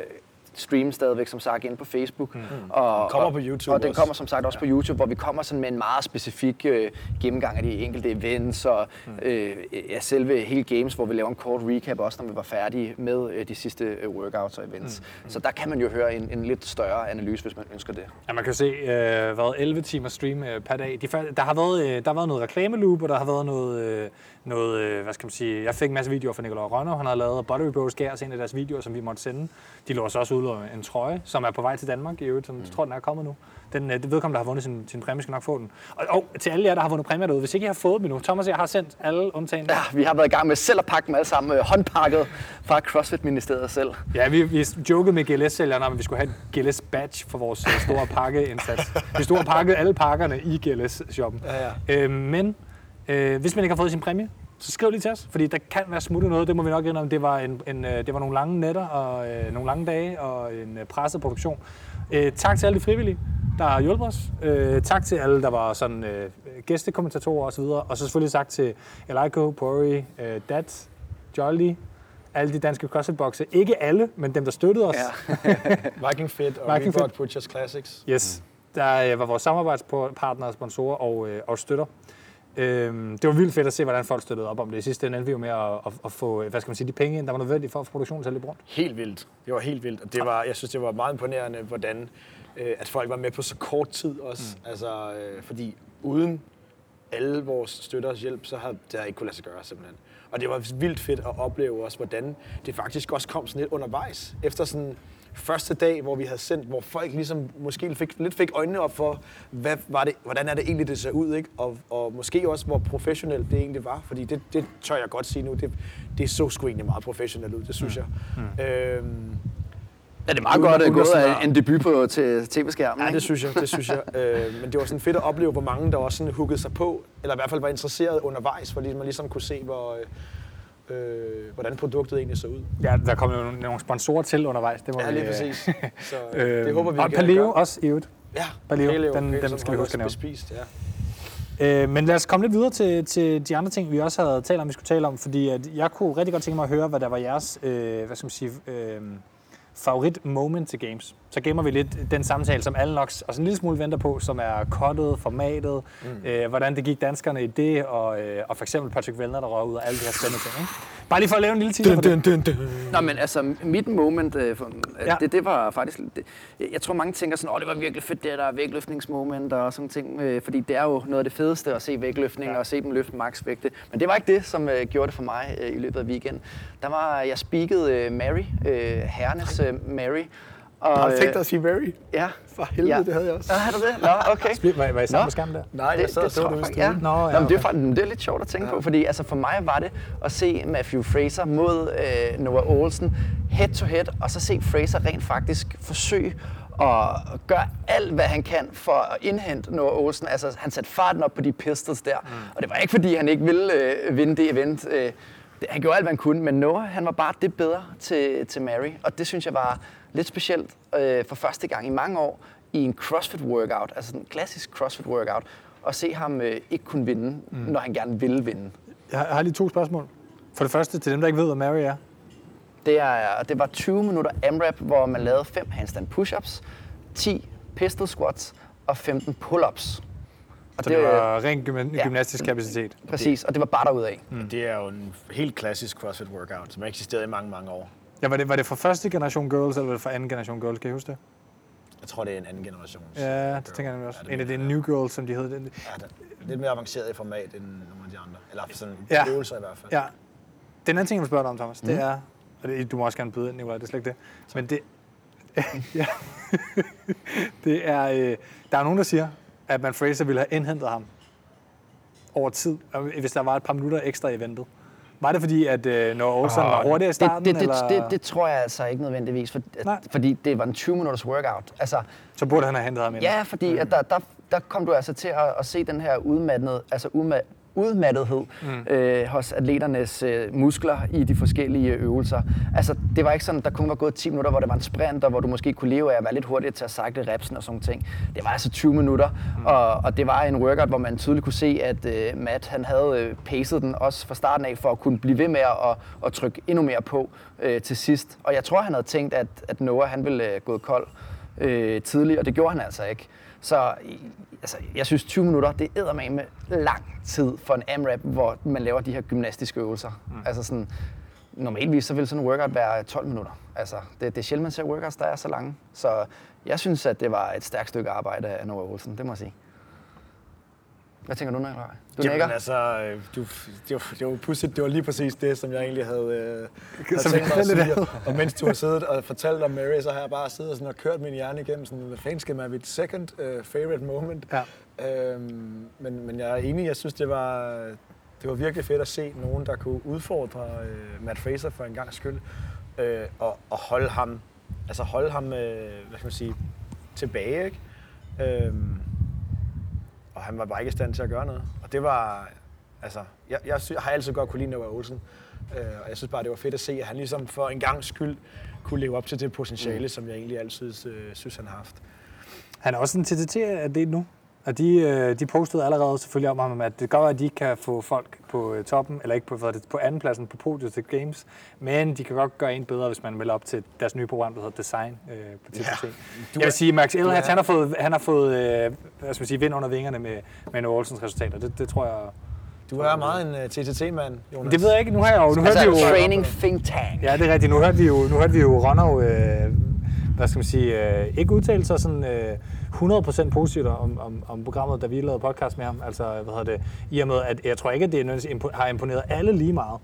stream stadigvæk, som sagt, inde på Facebook. Mm. Og, kommer og- på YouTube Og den også. kommer som sagt også på YouTube, hvor vi kommer sådan med en meget specifik øh, gennemgang af de enkelte events og Mm. øh, ja, selve hele games, hvor vi laver en kort recap også, når vi var færdige med øh, de sidste øh, workouts og events. Mm. Så der kan man jo høre en, en lidt større analyse, hvis man ønsker det. Ja, man kan se, øh, hvad 11 timer stream øh, per dag. De, der, har været, øh, der har været noget reklameloop, og der har været noget, øh, noget øh, hvad skal man sige, jeg fik en masse videoer fra Nicolai Rønner, han har lavet, og Buttery Bros gav os en af deres videoer, som vi måtte sende. De lå også ud en trøje, som er på vej til Danmark i øvrigt, som jeg tror, den er kommet nu. Den, øh, det vedkommende, der har vundet sin, sin præmie, skal nok få den. Og, og, til alle jer, der har vundet præmier derude, hvis ikke I har fået dem endnu, Thomas og jeg har sendt alle undtagen. Ja, vi har været i gang med selv at pakke dem alle sammen, øh, håndpakket fra CrossFit-ministeriet selv. Ja, vi, vi jokede med GLS-sælgerne om, at vi skulle have et GLS-badge for vores store pakkeindsats. Vi stod og pakkede alle pakkerne i GLS-shoppen. Ja, ja. Øh, men øh, hvis man ikke har fået sin præmie, så skriv lige til os, fordi der kan være smuttet noget. Det må vi nok indrømme. Det var, en, en, øh, det var nogle lange nætter og øh, nogle lange dage og en øh, presset produktion. Øh, tak til alle de frivillige, der har hjulpet os. Øh, tak til alle, der var sådan øh, gæstekommentatorer osv. Og så selvfølgelig tak til Eliko, Pori, øh, Dat, Jolly, alle de danske CrossFit-bokse. Ikke alle, men dem, der støttede os. Ja. Viking Fit og Viking Reebok. Butchers Classics. Yes. Der øh, var vores samarbejdspartnere, sponsorer og, øh, og støtter. Øhm, det var vildt fedt at se, hvordan folk støttede op om det. I sidste ende endte vi jo med at, at, at få hvad skal man sige, de penge ind, der var nødvendige for at få produktionen til at løbe rundt. Helt vildt. Det var helt vildt. Og det var, jeg synes, det var meget imponerende, hvordan øh, at folk var med på så kort tid også. Mm. Altså, øh, fordi uden alle vores støtters hjælp, så havde det havde ikke kunne lade sig gøre simpelthen. Og det var vildt fedt at opleve også, hvordan det faktisk også kom sådan lidt undervejs. Efter sådan første dag, hvor vi havde sendt, hvor folk ligesom måske fik, lidt fik øjnene op for, hvad var det, hvordan er det egentlig, det ser ud, ikke? Og, og måske også, hvor professionelt det egentlig var. Fordi det, det tør jeg godt sige nu, det, det så sgu egentlig meget professionelt ud, det synes jeg. Mm. Øhm, Ja, det er meget godt at gå af en debut på til tv-skærmen. Ja, det synes jeg, det synes jeg. Øh, men det var sådan fedt at opleve, hvor mange der også sådan huggede sig på, eller i hvert fald var interesseret undervejs, fordi man ligesom kunne se, hvor, øh, hvordan produktet egentlig så ud. Ja, der kom jo nogle- sponsorer til undervejs. Det må Ja, lige øh, præcis. Så Øh, øh, det håber vi, og Paleo gøre. også i øvrigt. Ja, Paleo, den- den som skal vi huske at nævne. Bespist, ja. Øh, men lad os komme lidt videre til, til de andre ting, vi også havde talt om, vi skulle tale om. Fordi at jeg kunne rigtig godt tænke mig at høre, hvad der var jeres øh, hvad skal man sige, øh, favorit moment til games. Så gemmer vi lidt den samtale, som alle nok også en lille smule venter på, som er cuttet, formatet, mm. øh, hvordan det gik danskerne i det, og, øh, og for eksempel Patrick Vellner, der røg ud af alle de her spændende ting. Ikke? Bare lige for at lave en lille teaser dun, dun. Nå, men altså, mit moment, øh, for, Ja. ja. det, det var faktisk... Det, jeg tror, mange tænker sådan, åh, det var virkelig fedt, det der vægtløftningsmoment og sådan ting. Øh, fordi det er jo noget af det fedeste at se vægtløftning Ja. ja. og se dem løfte maksvægte. Men det var ikke det, som øh, gjorde det for mig øh, i løbet af weekenden. Der var, jeg speakede øh, Mary, øh, herrenes øh, Mary. Og, Har du tænkt dig at sige Mary? Ja. For helvede, det havde jeg også. Nå, har du det? Nå, okay. Spil- Var, var I sammen Nå. på skærmen der? Nej, jeg sad og det vist faktisk- ja. Nå, ja, Nå, men det, er faktisk, det er lidt sjovt at tænke ja. på, fordi altså, for mig var det at se Matthew Fraser mod øh, Noah Olsen head to head, og så se Fraser rent faktisk forsøge at gøre alt, hvad han kan for at indhente Noah Olsen. Altså, han satte farten op på de pistols der, mm. og det var ikke, fordi han ikke ville øh, vinde det event. Øh, det- han gjorde alt, hvad han kunne, men Noah, han var bare det bedre til, til Mary, og det synes jeg var lidt specielt øh, for første gang i mange år i en CrossFit workout, altså en klassisk CrossFit workout, at se ham øh, ikke kunne vinde, mm. når han gerne ville vinde. Jeg har, jeg har lige to spørgsmål. For det første, til dem, der ikke ved, hvad Mary er. Det, er, det var 20 minutter AMRAP, hvor man lavede 5 handstand push-ups, 10 pistol squats og 15 pull-ups. Og Så det var ren gym- ja. gymnastisk kapacitet. Præcis, og det var bare derudad. Mm. Det er jo en helt klassisk CrossFit workout, som har eksisteret i mange, mange år. Ja, var det, var det fra første generation girls, eller var det fra anden generation girls? Kan I huske det? Jeg tror, det er en anden generation. Ja, det tænker jeg også. Ja, det En af de new girls, som de hed. Det- Ja, det er lidt mere avanceret i format end nogle af de andre. Eller sådan Ja. øvelser i hvert fald. Ja. Den anden ting, jeg vil spørge dig om, Thomas, det Mhm. er... Og det, du må også gerne byde ind, Nicolaj, det er slet ikke det. Men det... ja. det er... Øh, der er nogen, der siger, at man Fraser ville have indhentet ham over tid, hvis der var et par minutter ekstra i eventet. Var det fordi, at øh, når Olsen var hurtigere i Det, starten, det, det, eller det, det tror jeg altså ikke nødvendigvis, for, Nej. fordi det var en 20 minutters workout. Altså, så burde han have hentet ham ind? Ja, fordi at der, der, der kom du altså til at, at se den her udmattede, altså udma, udmattethed mm. øh, hos atleternes øh, muskler i de forskellige øvelser. Altså, det var ikke sådan, der kun var gået 10 minutter, hvor det var en sprint, og hvor du måske kunne leve af at være lidt hurtigere til at cykle repsen og sådan ting. Det var altså 20 minutter, mm. og, og det var en workout, hvor man tydeligt kunne se, at øh, Matt han havde øh, pacet den også fra starten af, for at kunne blive ved med at, at trykke endnu mere på øh, til sidst. Og jeg tror, han havde tænkt, at, at Noah han ville øh, gå kold øh, tidligt, og det gjorde han altså ikke. Så altså, jeg synes 20 minutter, det er med lang tid for en AMRAP, hvor man laver de her gymnastiske øvelser. Mm. Altså sådan, normalvis så vil sådan en workout være 12 minutter. Altså, det, det er sjældent, man ser workouts, der er så lange. Så jeg synes, at det var et stærkt stykke arbejde af Noah Olsen, det må jeg sige. Hvad tænker du, Nikolaj? Du Jamen nikker? altså, øh, du, det, var, det var pudsigt. Det var lige præcis det, som jeg egentlig havde, øh, havde Som tænkt mig at sige. Og mens du har siddet og fortalt om Mary, så har jeg bare siddet sådan og kørt min hjerne igennem sådan, hvad fanden skal man mit second uh, favorite moment? Ja. Øhm, men, men jeg er enig, jeg synes, det var, det var virkelig fedt at se nogen, der kunne udfordre øh, Matt Fraser for en gang skyld, øh, og, og holde ham, altså holde ham, øh, hvad skal man sige, tilbage, ikke? Øhm, og han var bare ikke i stand til at gøre noget. Og det var, altså, jeg, jeg sy- har altid godt kunne lide Noah Olsen, øh, og jeg synes bare, det var fedt at se, at han ligesom for en gang skyld kunne leve op til det potentiale, mm. som jeg egentlig altid øh, synes, han har haft. Han er også en TTT-atlet nu. Og de, øh, de postede allerede selvfølgelig om ham, at det gør, at de ikke kan få folk på øh, toppen, eller ikke på, hvad det, på andenpladsen på podiet til Games, men de kan godt gøre en bedre, hvis man melder op til deres nye program, der hedder Design øh, på TTT. Ja. Jeg vil sige, Max Elhats, er- han har fået, han har fået øh, hvad skal man sige, vind under vingerne med, med Noah Olsens resultater. Det, det tror jeg... Du er meget en uh, TTT-mand, Jonas. Det ved jeg ikke. Nu har jeg jo... Nu hørte Altså, vi jo, training think tank. Ja, det er rigtigt. Nu hørte vi jo, nu hørte vi jo Ronov, øh, hvad skal man sige, øh, ikke udtale sig sådan øh, 100% positivt om, om, om programmet, da vi lavede podcast med ham. Altså, hvad hedder det, i og med, at jeg tror ikke, at det impo- har imponeret alle lige meget.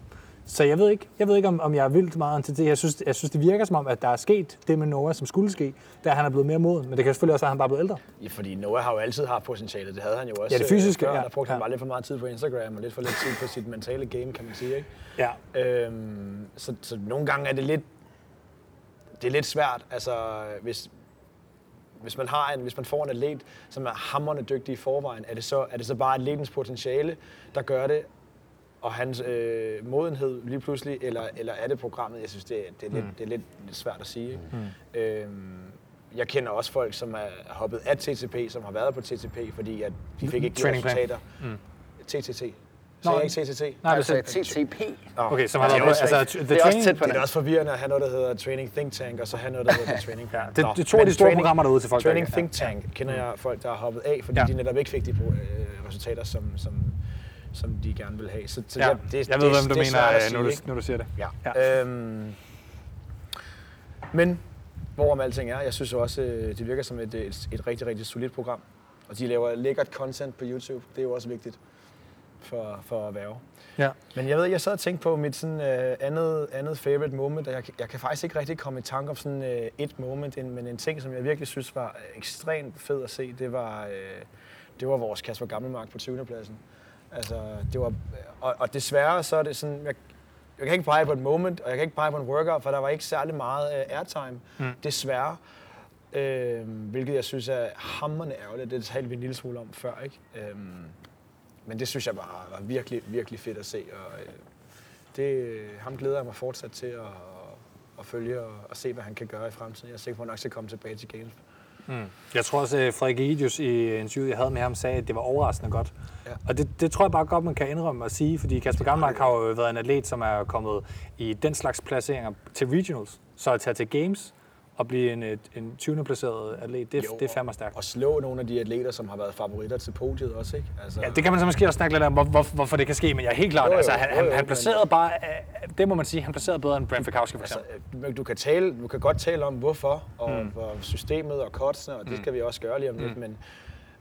Så jeg ved ikke, jeg ved ikke om, om jeg er vildt meget til det. Jeg synes, jeg synes, det virker som om, at der er sket det med Noah, som skulle ske, da han er blevet mere moden. Men det kan selvfølgelig også være, at han bare er blevet ældre. Ja, fordi Noah har jo altid haft potentiale. Det havde han jo også Ja, det fysiske, øh, før. ja. Der brugte han Ja. bare lidt for meget tid på Instagram og lidt for lidt tid på sit mentale game, kan man sige. Ikke? Ja. Øhm, så, så nogle gange er det lidt, det er lidt svært. Altså, hvis, hvis man, har en, hvis man får en atlet, som er hammerende dygtig i forvejen, er det så, er det så bare atletens potentiale, der gør det, og hans øh, modenhed lige pludselig, eller, eller er det programmet? Jeg synes, det, er- det, er, lidt, Mm. det er lidt, svært at sige. Ikke? Øhm, jeg kender også folk, som er hoppet af TTP, som har været på TTP, fordi at de fik ikke de resultater. Mm. TTT. Så Nå, jeg ikke CTT? Nej, Du det er sagde TTP. Okay, har er på, også altså, the Det er også tæt på Det er også forvirrende at have noget, der hedder Training Think Tank, og så have noget, der hedder Training. Ja, det, det er to af de store training- programmer derude til folk, Training Think Tank kender jeg folk, der har hoppet af, fordi de netop ikke fik de øh, resultater, som, som, som de gerne vil have. Så, så Ja, det, det, jeg ved, det, hvem du er mener, øh, sige, når du, når du siger det. Ja. Ja. ja. Øhm, men hvorom alting er, jeg synes også, øh, det virker som et, et, et rigtig, rigtig solidt program. Og de laver lækkert content på YouTube. Det er jo også vigtigt for, for at være. Ja. Men jeg ved, jeg sad og tænkte på mit sådan, øh, andet, andet favorite moment, og jeg, jeg kan faktisk ikke rigtig komme i tanke om sådan øh, et moment, en- men en ting, som jeg virkelig synes var ekstremt fed at se, det var, øh, det var vores Kasper Gammelmark på 20. pladsen. Altså, det var, og, og desværre så er det sådan, jeg, jeg kan ikke pege på et moment, og jeg kan ikke pege på en workout, for der var ikke særlig meget øh, airtime, Mm. desværre. Øh, hvilket jeg synes er hammerende ærgerligt. Det talte vi en lille smule om før, ikke? Øhm, men det synes jeg bare var virkelig, virkelig fedt at se. Og, øh, det, ham glæder jeg mig fortsat til at, at følge og, og se, hvad han kan gøre i fremtiden. Jeg er sikker på, at han nok skal komme tilbage til Games. Mm. Jeg tror også, at Frederik Egidius i interviewet, jeg havde med ham, sagde, at det var overraskende godt. Ja. Og det, det tror jeg bare godt, man kan indrømme at sige, fordi Kasper Gammelmark har jo været en atlet, som er kommet i den slags placeringer til regionals. Så at tage til games og blive en, en 20. placeret atlet, det, Jo, det er fandme stærkt. Og slå nogle af de atleter, som har været favoritter til podiet også, ikke? Altså, Ja, det kan man så måske også snakke lidt om, hvor, hvor, hvorfor det kan ske, men jeg er helt klart, Jo, jo, altså, han, jo, han, jo, han men- placerede bare, øh, det må man sige, han placerede bedre end Brent Fikowski for Altså, eksempel. øh, du kan, tale, du kan godt tale om hvorfor, og, Mm. og systemet og kotsene, og det Mm. skal vi også gøre lige om lidt, Mm. men,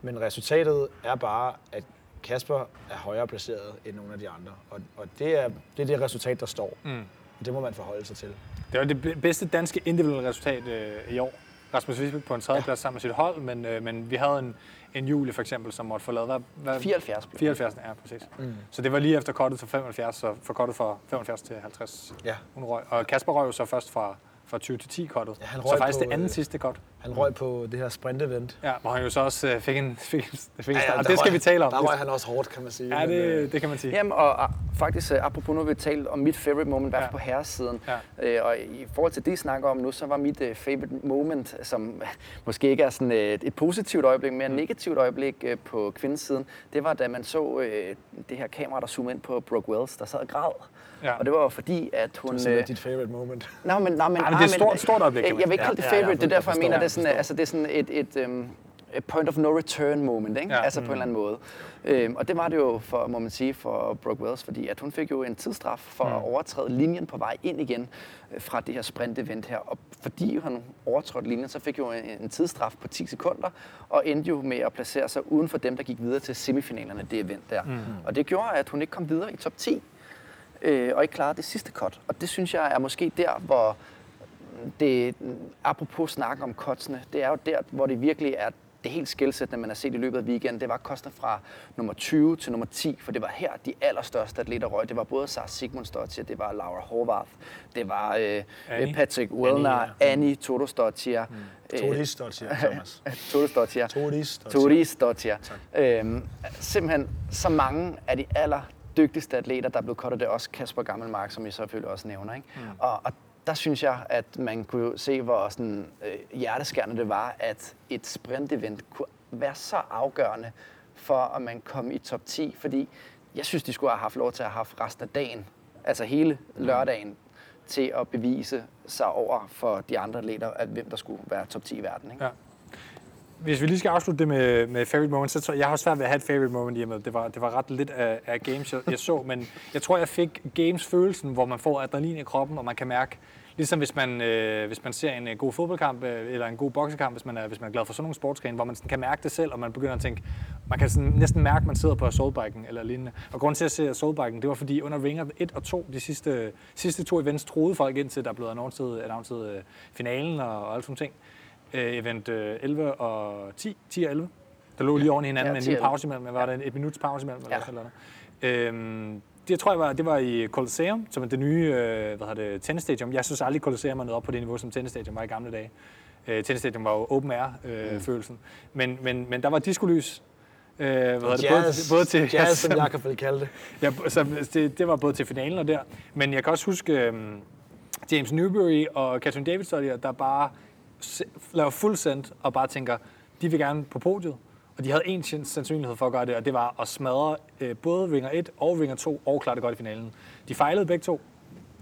men resultatet er bare, at Kasper er højere placeret end nogle af de andre, og, og det, er, det er det resultat, der står, Mm. Og det må man forholde sig til. Det var det be- bedste danske individuelle resultat øh, i år. Rasmus Visbæk på en tredjeplads ja. sammen med sit hold, men, øh, men vi havde en, en Julie for eksempel, som måtte forlade hvad, hvad, 74 blev 74, ja, præcis. Mm. Så det var lige efter kortet til 75, så forkortet fra 75 til 50. Ja. Hun røg. Og Kasper røg jo så først fra, fra 20 til 10 kortet. Ja, han så faktisk på, det anden øh, sidste kort. Han røg på det her sprint-event. Ja, hvor han jo så også øh, fik en, fik en, fik en Ja, start. ja, og det skal røg- vi tale om. Der røg han også hårdt, kan man sige. Ja, men, øh, det, det kan man sige. Jamen, og, og faktisk, apropos nu, vi talt om mit favorite moment, i Ja. på herresiden. Ja. Uh, og i forhold til det, I snakker om nu, så var mit uh, favorite moment, som måske ikke er sådan uh, et positivt øjeblik, men et negativt øjeblik uh, på kvindesiden, det var, da man så uh, det her kamera, der zoomede ind på Brooke Wells, der sad og græd. Ja. Og det var fordi, at hun... Det er øh, dit favorite moment. Nå, men, nå, men, Ej, men ah, det er et stort- stort øjeblik, Jeg, jeg vil ikke kalde det Ja, ja, favorite, det er jeg derfor, jeg forstår, mener, det er jeg sådan, altså, det er sådan et, et, um, et point of no return moment, ikke? Ja. Ja. altså på en eller anden måde. Øhm, og det var det jo, for, må man sige, for Brooke Wells, fordi at hun fik jo en tidsstraf for Mm. at overtræde linjen på vej ind igen øh, fra det her sprint-event her. Og fordi hun overtrådte linjen, så fik jo en, en tidsstraf på 10 sekunder, og endte jo med at placere sig uden for dem, der gik videre til semifinalerne, det event der. Mm. Og det gjorde, at hun ikke kom videre i top 10, øh, og ikke klarede det sidste cut. Og det synes jeg er måske der, hvor det, apropos snak om kotsene, det er jo der, hvor det virkelig er det helt skældsættende, man har set i løbet af weekenden. Det var Koster fra nummer 20 til nummer 10, for det var her, de allerstørste atleter røg. Det var både Sara Sigmundsdottir, det var Laura Horvath, det var øh, Annie. Patrick Wellner, Annie, Annie, Annie Todosdottir. Mm. Siger Thomas. Todosdottir. Todis, Turis Dottir. Øhm, simpelthen så mange af de allerdygtigste atleter, der er blevet kottet, det er også Kasper Gammelmark, som I selvfølgelig også nævner. Ikke? Mm. Og, og der synes jeg, at man kunne se, hvor sådan, øh, hjerteskærende det var, at et sprint-event kunne være så afgørende for, at man kom i top 10. Fordi jeg synes, de skulle have haft lov til at have haft resten af dagen, altså hele lørdagen, til at bevise sig over for de andre atleter, at hvem der skulle være top 10 i verden. Ikke? Ja. Hvis vi lige skal afslutte det med, med favorite moment, så tror jeg, jeg har svært ved at have et favorite moment i og med, det var, det var ret lidt af, af games, jeg, jeg så, men jeg tror, jeg fik games-følelsen, hvor man får adrenalin i kroppen, og man kan mærke, ligesom hvis man, øh, hvis man ser en øh, god fodboldkamp, øh, eller en god boksekamp, hvis man, er, hvis man er glad for sådan nogle sportsgrene, hvor man sådan kan mærke det selv, og man begynder at tænke, man kan sådan næsten mærke, at man sidder på assaultbiken eller lignende. Og grunden til at se assaultbiken, det var fordi under Ringer 1 og 2, de sidste, sidste to events, troede folk indtil der blev annonceret, annonceret øh, finalen og, og alt sådan ting event øh, 11 og 10, 10 og 11. Der lå lige oven i hinanden Ja, med en 10 og lille 11. pause imellem. Var en, et minuts pause imellem? Eller Ja. sådan noget? Øhm, det tror jeg var, det var i Colosseum, som er det nye øh, hvad hedder det, tennisstadion. Jeg synes aldrig, Colosseum er nået op på det niveau, som tennisstadion var i gamle dage. Øh, tennisstadion var jo open air øh, mm. følelsen. Men, men, men der var diskolys. Øh, hvad hedder det, både, Jazz, til- både til, jazz, som jeg kan kalde det. Ja, så det, det var både til finalen og der. Men jeg kan også huske um, James Newbury og Catherine Davidson, der bare laver fuld send og bare tænker, de vil gerne på podiet. Og de havde en sandsynlighed for at gøre det, og det var at smadre øh, både vinger 1 og vinger 2 og klare det godt i finalen. De fejlede begge to.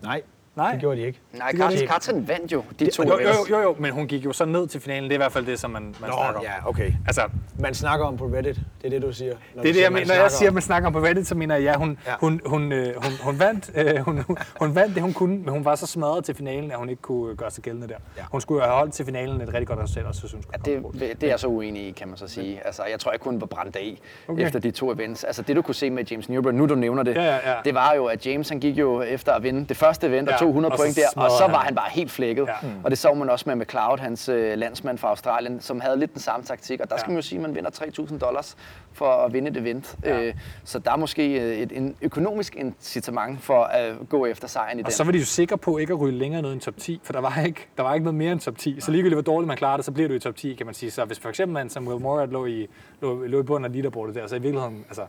Nej, Nej. det gjorde de ikke. Nej, Det ikke. Katrin vandt jo de to Jo, jo, jo, jo, men hun gik jo så ned til finalen. Det er i hvert fald det, som man, man Nå, snakker om. ja, okay. Altså, Man snakker om på Reddit. Det er det, du siger. Når det er det, jeg mener. Når jeg siger, at man snakker om på Reddit, så mener jeg, ja, hun, Ja. hun, hun, øh, hun, hun, vandt, øh, hun, hun vandt det, hun kunne, men hun var så smadret til finalen, at hun ikke kunne gøre sig gældende der. Ja. Hun skulle jo have holdt til finalen et rigtig godt resultat, og så synes hun Ja, det, det er jeg så uenig i, kan man så sige. Altså, jeg tror, jeg kun var brændt af Okay. efter de to events. Altså, det du kunne se med James Newbury, nu du nævner det, Ja, ja, ja. det var jo, at James han gik jo efter at vinde det første event Ja, og 200 og point der, og så han. var han bare helt flækket. Ja. Og det så man også med McLeod, hans øh, landsmand fra Australien, som havde lidt den samme taktik. Og der skal Ja. man jo sige, at man vinder 3.000 dollars for at vinde et event. Ja. Øh, så der er måske øh, et en økonomisk incitament for at gå efter sejren i Og den. så var de jo sikre på ikke at ryge længere ned end top 10, for der var ikke, der var ikke noget mere end top 10. Så ligegyldigt hvor dårligt man klarer det, så bliver du i top 10, kan man sige. Så hvis for eksempel man som Will Morad lå i, lå, lå i bunden af leaderboardet der, så i virkeligheden, altså,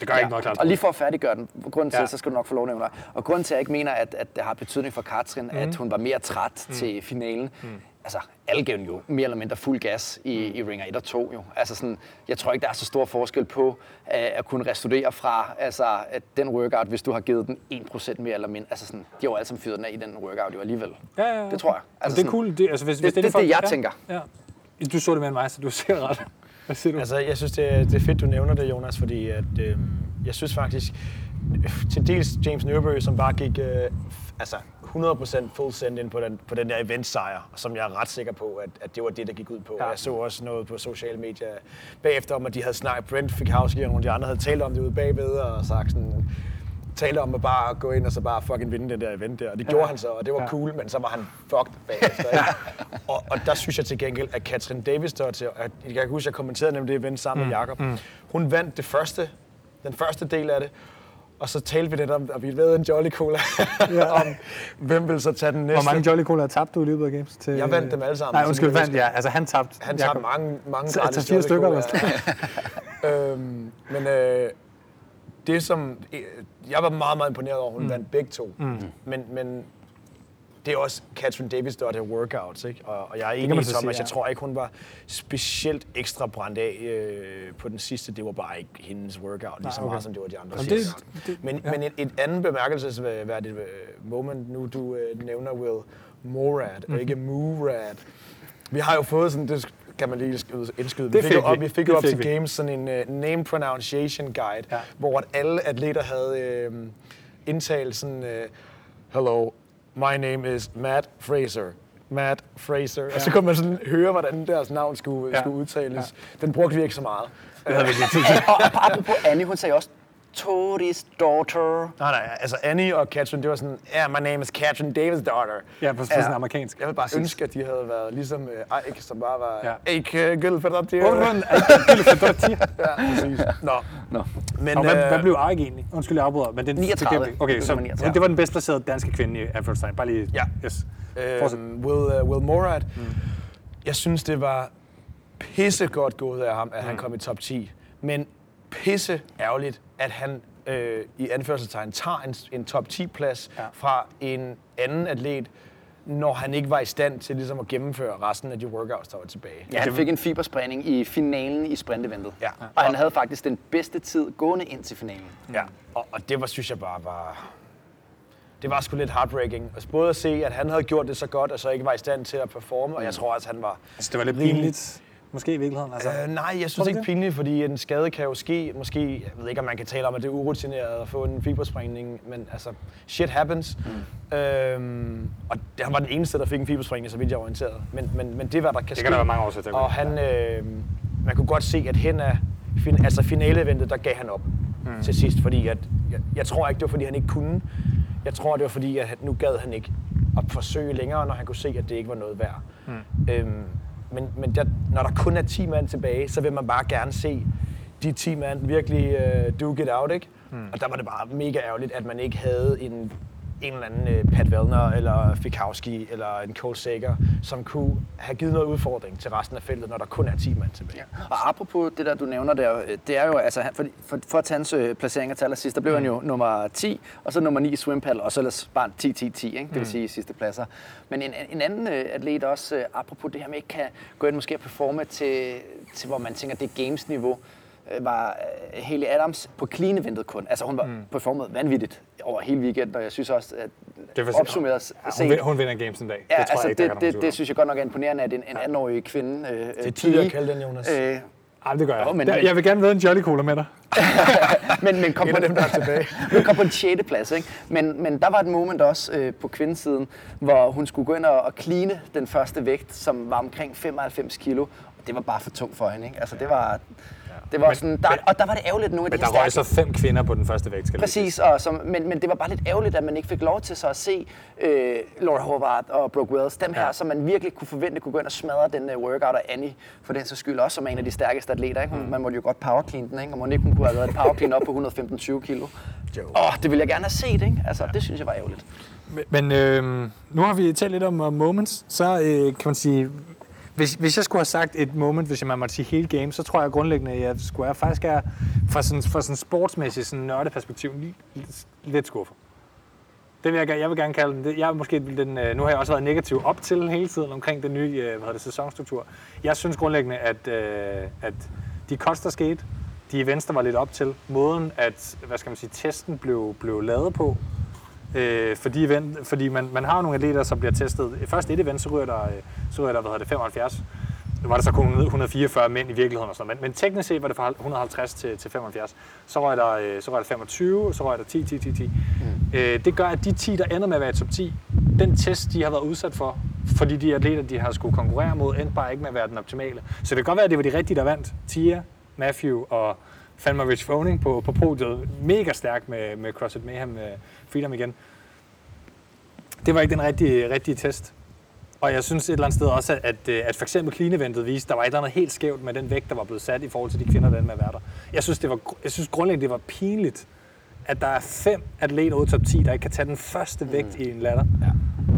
det gør ja. ikke noget klart. Og lige for at færdiggøre den, grunden til, Ja. så skal du nok få lov at dig. Og grunden til, at jeg ikke mener, at, at det har betydning for Katrin, mm. at hun var mere træt mm. til finalen. Mm. Altså, alle gav jo mere eller mindre fuld gas i, i Ringer 1 og 2. Jo. Altså sådan, jeg tror ikke, der er så stor forskel på at, at kunne restaurere fra altså, at den workout, hvis du har givet den 1% mere eller mindre. Altså sådan, de har jo alle sammen fyret den af i den workout jo alligevel. Ja, ja, ja. Det tror jeg. Altså, det er sådan- cool. Det, altså, hvis, det- hvis det er folk- det, jeg ja, tænker. Ja. Du så det med mig, så du ser ret. Hvad siger du? Altså, jeg synes, det er, det er fedt, du nævner det, Jonas, fordi at, øh, jeg synes faktisk, til dels James Newbury, som bare gik øh, altså 100% full send ind på den, på den der event-sejr, som jeg er ret sikker på, at, at det var det, der gik ud på. Ja. Jeg så også noget på sociale medier bagefter om, at de havde snakket, Brent Fikowski og nogle af de andre havde talt om det ude bagved, og sagt sådan, talte om at bare gå ind og så bare fucking vinde den der event der. Og det ja. gjorde han så, og det var Ja. ja. cool, men så var han fucked bagefter. Ikke? og, og der synes jeg til gengæld, at Katrin Davis der til, at jeg kan huske, at jeg kommenterede nemlig det event sammen mm. med Jakob. Mm. Hun vandt det første, den første del af det, og så talte vi lidt om, og vi ved en Jolly Cola, ja. om hvem vil så tage den næste. Hvor mange Jolly Cola tabte du i løbet af games? Til... Jeg vandt dem alle sammen, Nej, undskyld, det vandt, ja. Altså, han tabte. Han tager mange, mange Så- gratis Jolly stykker, Cola. øhm, men øh, det som... Jeg var meget, meget imponeret over, at hun mm. vandt begge to. Mm. Men, men det er også Catherine Davis, der er workouts, ikke? Og, og jeg er enig med Thomas. sige, ja. Jeg tror ikke, hun var specielt ekstra brændt af øh, på den sidste. Det var bare ikke hendes workout, lige så okay. meget som det var de andre. Jamen, det- det- men, ja. men et, et andet bemærkelsesværdigt øh, moment, nu du øh, nævner Will Morad, Mhm. og ikke Murad. Vi har jo fået sådan, det kan man lige skyde- indskyde. Det Vi fik, op, vi. fik Det jo op fik til vi. Games sådan en uh, name pronunciation guide, Ja. hvor at alle atleter havde øh, indtalt sådan, øh, hello, my name is Matt Fraser. Matt Fraser. Ja. Og så kunne man sådan høre, hvordan deres navn skulle, Ja. ja. skulle udtales. Ja. Den brugte vi ikke så meget. Det havde vi ikke tid til. Og apropos Annie, hun sagde også, Toris daughter. Nej, nej, altså Annie og Catherine, det var sådan, yeah, my name is Catherine Davis' daughter. Ja, på, på sådan amerikansk. Jeg vil bare ønske, at de havde været ligesom uh, Ike, som bare var, Ja. ja. ikke uh. Hvorfor en Gilles Fedottir? Ja, præcis. Nå. Nå. Men, Og hvad, øh, hvad blev Ark egentlig? Undskyld, jeg afbryder. Men den, 39. Okay, så 39. det var den bedst placerede danske kvinde i Anførselstegn. Bare lige... Ja. Yes. Fortsæt. øh, Will, uh, Will Morad. Mm. Jeg synes, det var pissegodt gået af ham, at mm. han kom i top 10. Men pisse ærgerligt, at han øh, i anførselstegn tager en, en top 10-plads Ja. fra en anden atlet, når han ikke var i stand til ligesom at gennemføre resten af de workouts, der var tilbage. Ja, han fik en fibersprængning i finalen i sprinteventet. Ja. Og han havde faktisk den bedste tid gående ind til finalen. Ja, og, og det var, synes jeg bare var... Det var sgu lidt heartbreaking. Altså både at se, at han havde gjort det så godt, og så ikke var i stand til at performe, og jeg tror også, han var... Altså, det var lidt pinligt. Måske i virkeligheden. Altså, Øh, nej, jeg Tror synes ikke det? pinligt, fordi en skade kan jo ske. Måske, jeg ved ikke, om man kan tale om, at det er urutineret at få en fibersprængning, men altså, shit happens. Mm. Øhm, og det, han var den eneste, der fik en fibersprængning, så vidt jeg er orienteret. Men, men, men det var der kan det ske. kan der være mange årsager til. Og han, øh, man kunne godt se, at hen af fin, altså finaleeventet, der gav han op mm. til sidst, fordi at, jeg, jeg tror ikke, det var fordi, han ikke kunne. Jeg tror, det var fordi, at nu gad han ikke at forsøge længere, når han kunne se, at det ikke var noget værd. Mm. Øhm, men men der, når der kun er 10 mand tilbage, så vil man bare gerne se de 10 mand virkelig uh, duke it out, ikke? Mm. Og der var det bare mega ærgerligt, at man ikke havde en en eller anden øh, Pat Vellner, eller Fikowski, eller en Cole Sager, som kunne have givet noget udfordring til resten af feltet, når der kun er 10 mand tilbage. Ja. Og apropos det der, du nævner der, øh, det er jo, altså, for, for, for hans øh, placeringer til allersidst, der blev mm. han jo nummer 10, og så nummer 9 i swimpal, og så ellers bare 10-10-10, ikke? det vil mm. sige sidste pladser. Men en, en anden øh, atlet også, apropos det her med ikke kan gå ind måske og performe til, til hvor man tænker, det er games-niveau, var Haley Adams på clean eventet kun. Altså hun var mm. performet vanvittigt over hele weekenden, og jeg synes også, at det var opsummeret ja, hun, hun vinder games en dag. Ja, det, tror altså jeg ikke, det, det, det, synes jeg godt nok er imponerende, at en, en andenårig kvinde... Øh, det er tidligere at kalde den, Jonas. Øh, ej, det gør jeg. Jo, men, jeg vil gerne være en Jolly Cola med dig. men, men kom på, dem, der er tilbage. men kom på en 6. plads. Ikke? Men, men der var et moment også øh, på kvindesiden, hvor hun skulle gå ind og, og kline den første vægt, som var omkring 95 kilo. Og det var bare for tungt for hende. Ikke? Altså, det var, det var men, sådan, der, og der var det ærgerligt nogle af men de Men der røg så fem kvinder på den første vægt, skal Præcis, og som, men, men det var bare lidt ærgerligt, at man ikke fik lov til så at se øh, Laura Hobart og Brooke Wells, dem her, ja. som man virkelig kunne forvente kunne gå ind og smadre den uh, workout, og Annie for den så skyld også som en af de stærkeste atleter. Ikke? mm. Man måtte jo godt power clean den, ikke? og man ikke kunne have været et power clean op på 115-20 kilo. Åh, oh, det ville jeg gerne have set, ikke? Altså, ja. det synes jeg var ærgerligt. Men, men øh, nu har vi talt lidt om uh, moments, så øh, kan man sige, hvis, hvis jeg skulle have sagt et moment, hvis jeg man måtte sige hele game, så tror jeg grundlæggende, at jeg skulle have faktisk er fra sådan, fra sådan sportsmæssigt sådan nørdeperspektiv lidt, lidt skuffet. Det vil jeg, jeg vil gerne kalde den. Jeg er måske den, øh, nu har jeg også været negativ op til hele tiden omkring den nye øh, hvad hedder det, sæsonstruktur. Jeg synes grundlæggende, at, øh, at de cuts, der skete, de events, der var lidt op til, måden, at hvad skal man sige, testen blev, blev lavet på, Øh, fordi event, fordi man, man har nogle atleter, som bliver testet. Først et event, så ryger der, øh, så ryger der hvad hedder det, 75. Nu var der så kun 144 mænd i virkeligheden og sådan men, men teknisk set var det fra 150 til, til 75. Så røg der, øh, så røg der 25, så røg der 10, 10, 10, 10. Mm. Øh, det gør, at de 10, der ender med at være i top 10, den test, de har været udsat for, fordi de atleter, de har skulle konkurrere mod, endte bare ikke med at være den optimale. Så det kan godt være, at det var de rigtige, der vandt. Tia, Matthew og fandme Rich Froning på, på podiet. Mega stærk med, med CrossFit Mayhem med Freedom igen. Det var ikke den rigtige, rigtige test. Og jeg synes et eller andet sted også, at, at, at for eksempel clean eventet viste, der var et eller andet helt skævt med den vægt, der var blevet sat i forhold til de kvinder, der med at være der. Jeg synes, det var, jeg synes grundlæggende, det var pinligt, at der er fem atleter ud top 10, der ikke kan tage den første mm. vægt i en ladder. Ja.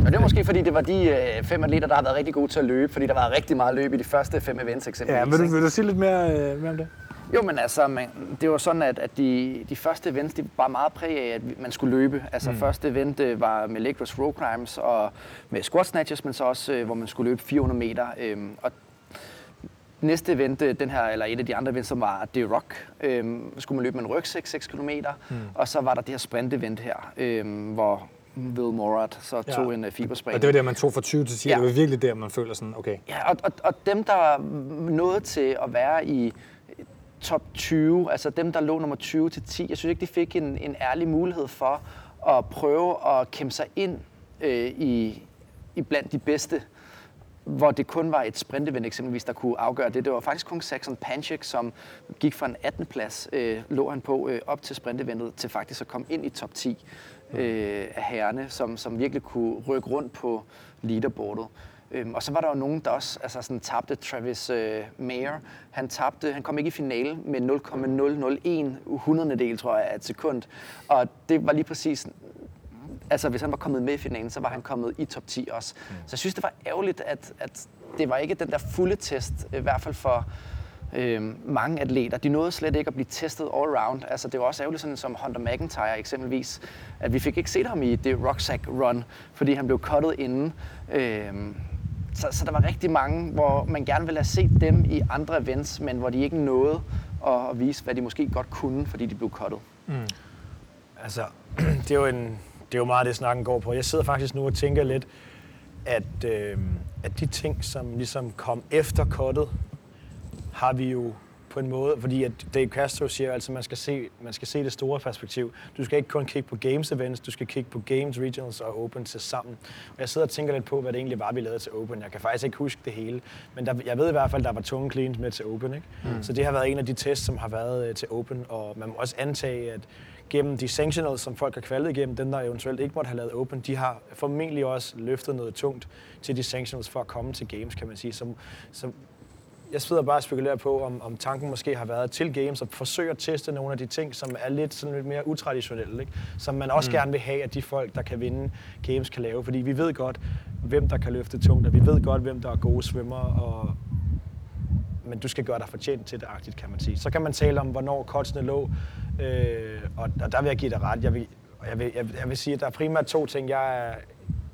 Og det er måske fordi, det var de øh, fem atleter, der har været rigtig gode til at løbe, fordi der var rigtig meget løb i de første fem events eksempelvis. Ja, vil du, vil du sige lidt mere, øh, mere om det? Jo, men altså, man, det var sådan, at, at de, de første events, de var meget præg af, at man skulle løbe. Altså, mm. første event øh, var med leg row climbs og med squat snatches, men så også, øh, hvor man skulle løbe 400 meter. Øhm, og næste event, øh, den her, eller et af de andre events, som var det Rock, øhm, skulle man løbe med en rygsæk 6 km. Mm. Og så var der det her sprint-event her, øhm, hvor Will Morat så tog ja. en uh, fiberspring. Og det var der, man tog fra 20 til 10. Ja. Det var virkelig der, man føler sådan, okay. Ja, og, og, og dem, der nåede til at være i top 20, altså dem, der lå nummer 20 til 10, jeg synes ikke, de fik en, en ærlig mulighed for at prøve at kæmpe sig ind øh, i, i blandt de bedste, hvor det kun var et sprintevent eksempelvis, der kunne afgøre det. Det var faktisk kun Saxon Panchik, som gik fra en 18. plads, øh, lå han på øh, op til sprinteventet, til faktisk at komme ind i top 10 øh, af herrene, som, som virkelig kunne rykke rundt på leaderboardet. Øhm, og så var der jo nogen, der også altså sådan, tabte. Travis øh, Mayer, han tabte, han kom ikke i finale med 0,001 hundrededel, tror jeg, af et sekund. Og det var lige præcis altså hvis han var kommet med i finalen, så var han kommet i top 10 også. Mm. Så jeg synes, det var ærgerligt, at, at det var ikke den der fulde test, i hvert fald for øh, mange atleter. De nåede slet ikke at blive testet all around. Altså det var også ærgerligt, sådan som Hunter McIntyre eksempelvis, at vi fik ikke set ham i det rucksack run, fordi han blev cuttet inden. Øh, så, så der var rigtig mange, hvor man gerne ville have set dem i andre events, men hvor de ikke nåede at vise, hvad de måske godt kunne, fordi de blev cuttet. Mm. Altså, det er, jo en, det er jo meget det, snakken går på. Jeg sidder faktisk nu og tænker lidt, at, øh, at de ting, som ligesom kom efter cuttet, har vi jo på en måde, fordi at Dave Castro siger altså, man skal se, man skal se det store perspektiv. Du skal ikke kun kigge på games events, du skal kigge på games, regionals og open til sammen. Og jeg sidder og tænker lidt på, hvad det egentlig var, vi lavede til open. Jeg kan faktisk ikke huske det hele, men der, jeg ved i hvert fald, der var tunge cleans med til open. Ikke? Mm. Så det har været en af de tests, som har været uh, til open, og man må også antage, at gennem de sanctionals, som folk har kvalet igennem, dem der eventuelt ikke måtte have lavet open, de har formentlig også løftet noget tungt til de sanctionals for at komme til games, kan man sige. Så, så jeg sidder bare og spekulerer på, om, om tanken måske har været til games at forsøge at teste nogle af de ting, som er lidt, sådan lidt mere utraditionelle. Ikke? Som man også mm. gerne vil have, at de folk, der kan vinde games, kan lave. Fordi vi ved godt, hvem der kan løfte tungt, og vi ved godt, hvem der er gode svømmer, og men du skal gøre dig fortjent til det, agtigt, kan man sige. Så kan man tale om, hvornår kotsene lå, øh, og, og der vil jeg give dig ret. Jeg vil, jeg vil, jeg, jeg vil sige, at der er primært to ting. Jeg,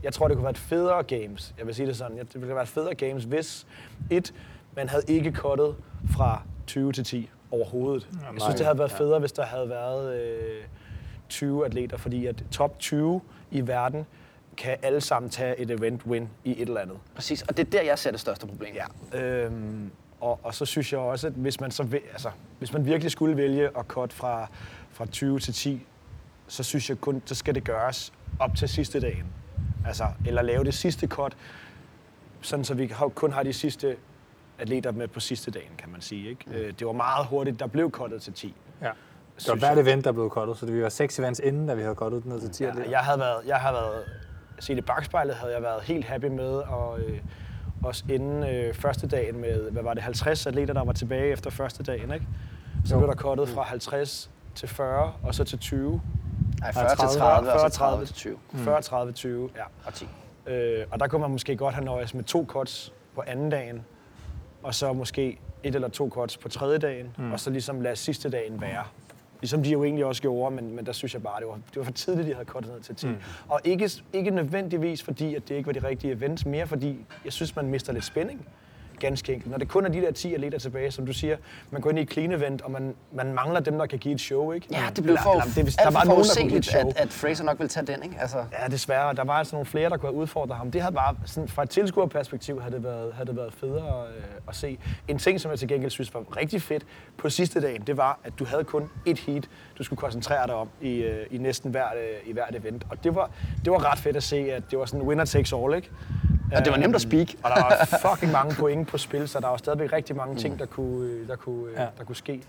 jeg tror, det kunne være et federe games. Jeg vil sige det sådan. Det ville være et federe games, hvis et, man havde ikke kottet fra 20 til 10 overhovedet. Ja, jeg synes, det havde været federe, ja. hvis der havde været øh, 20 atleter, fordi at top 20 i verden kan alle sammen tage et event win i et eller andet. Præcis, og det er der, jeg ser det største problem. Ja. Øhm, og, og så synes jeg også, at hvis man, så, altså, hvis man virkelig skulle vælge at cut fra, fra 20 til 10, så synes jeg kun, så skal det gøres op til sidste dagen. Altså, eller lave det sidste cut, sådan så vi kun har de sidste atleter med på sidste dagen, kan man sige. Ikke? Mm. Det var meget hurtigt, der blev cuttet til 10. Ja. Det var hvert event, der blev cuttet, så det var seks events inden, da vi havde cuttet den ned til 10 ja, Jeg havde været, jeg havde været, set i bagspejlet, havde jeg været helt happy med, og øh, også inden øh, første dagen med, hvad var det, 50 atleter, der var tilbage efter første dagen, ikke? Så jo. blev der cuttet fra 50 til 40, og så til 20. Nej, 40 til 30, 40, 30 til 20. 40, 30, 20, ja. Og 10. Øh, og der kunne man måske godt have nøjes med to cuts på anden dagen, og så måske et eller to cuts på tredje dagen, mm. og så ligesom lade sidste dagen være. Ligesom de jo egentlig også gjorde, men, men der synes jeg bare, det var, det var for tidligt, de havde kortet ned til 10. Mm. Og ikke, ikke nødvendigvis fordi, at det ikke var de rigtige events, mere fordi, jeg synes, man mister lidt spænding ganske enkelt. Når det kun er de der 10 atleter tilbage, som du siger, man går ind i et clean event, og man, man mangler dem, der kan give et show, ikke? Ja, det blev for, eller, det, der var nogen, der kunne give et show. At, at Fraser nok vil tage den, ikke? Altså. Ja, desværre. Der var altså nogle flere, der kunne have udfordret ham. Det havde bare, sådan, fra et tilskuerperspektiv, havde det været, havde det været federe øh, at se. En ting, som jeg til gengæld synes var rigtig fedt på sidste dagen, det var, at du havde kun et heat, du skulle koncentrere dig om i, øh, i næsten hvert, øh, i hvert event. Og det var, det var ret fedt at se, at det var sådan winner takes all, ikke? Og det var nemt at speak. Og der var fucking mange point på spil, så der var stadigvæk rigtig mange ting, der kunne, der kunne, ja. der kunne ske.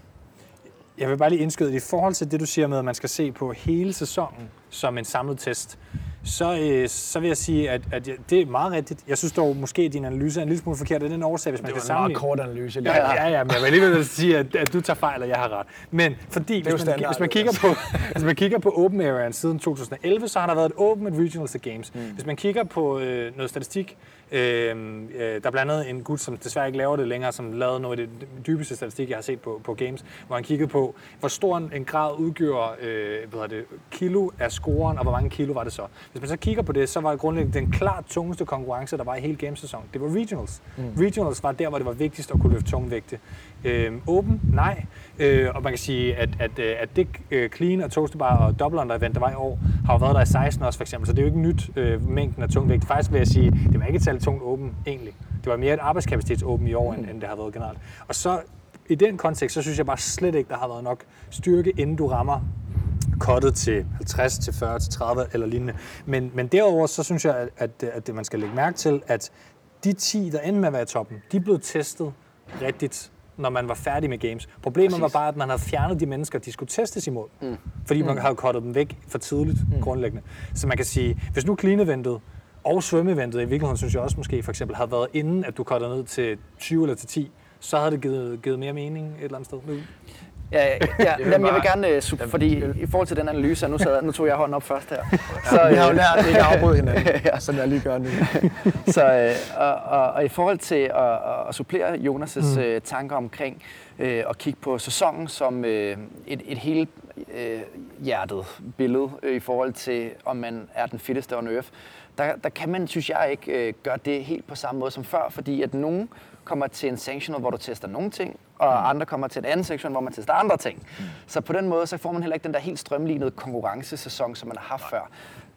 Jeg vil bare lige indskyde, i forhold til det, du siger med, at man skal se på hele sæsonen som en samlet test, så, øh, så vil jeg sige, at, at det er meget rigtigt. Jeg synes dog måske, at din analyse er en lille smule forkert af den årsag, hvis man kan sammenligne. Det var en meget kort analyse. Ja, ja, ja, ja, men jeg vil alligevel sige, at, at du tager fejl, og jeg har ret. Men fordi, hvis man, hvis, man kigger på, hvis man kigger på Open Area siden 2011, så har der været et Open at Regionals Games. Mm. Hvis man kigger på øh, noget statistik, Øhm, øh, der er blandt andet en gut, som desværre ikke laver det længere, som lavede noget af det dybeste statistik, jeg har set på, på Games, hvor han kiggede på, hvor stor en grad udgjorde øh, hvad det, kilo af scoren, og hvor mange kilo var det så. Hvis man så kigger på det, så var det grundlæggende den klart tungeste konkurrence, der var i hele gamesæsonen. Det var regionals. Mm. Regionals var der, hvor det var vigtigst at kunne løfte tungvægte. Øh, open? Nej. Øh, og man kan sige, at, at, øh, at det uh, clean og toasterbar og double under event, der var i år, har jo været der i 16 også for eksempel, så det er jo ikke nyt øh, mængden af tungvægt. Faktisk vil jeg sige, det var ikke et særligt tungt åben egentlig. Det var mere et arbejdskapacitetsåben i år, mm. end, end det har været generelt. Og så i den kontekst, så synes jeg bare slet ikke, der har været nok styrke, inden du rammer kottet til 50, til 40, til 30 eller lignende. Men, men derover så synes jeg, at, at, at man skal lægge mærke til, at de 10, der endte med at være i toppen, de blevet testet rigtigt når man var færdig med games. Problemet Præcis. var bare, at man havde fjernet de mennesker, de skulle testes imod. Mm. Fordi man mm. havde kottet dem væk for tidligt, mm. grundlæggende. Så man kan sige, hvis nu clean eventet og svømmeeventet i virkeligheden, synes jeg også måske for eksempel, havde været inden, at du kottede ned til 20 eller til 10, så havde det givet, givet mere mening et eller andet sted. Ja, ja, ja. Jamen, jeg vil gerne, uh, fordi i forhold til den analyse, nu, sad, nu tog jeg hånden op først her. Så, ja, vi har jo lært ikke at afbryde hinanden, ja. som jeg lige gør nu. så, uh, og, og, og, i forhold til at, at supplere Jonas' mm. uh, tanker omkring uh, at kigge på sæsonen som uh, et, et helt uh, hjertet billede uh, i forhold til, om man er den fitteste on earth, der, der kan man, synes jeg, ikke uh, gøre det helt på samme måde som før, fordi at nogen kommer til en sanctional, hvor du tester nogle ting, og mm. andre kommer til en anden sektion, hvor man tester andre ting. Mm. Så på den måde, så får man heller ikke den der helt strømlignede konkurrencesæson, som man har haft før.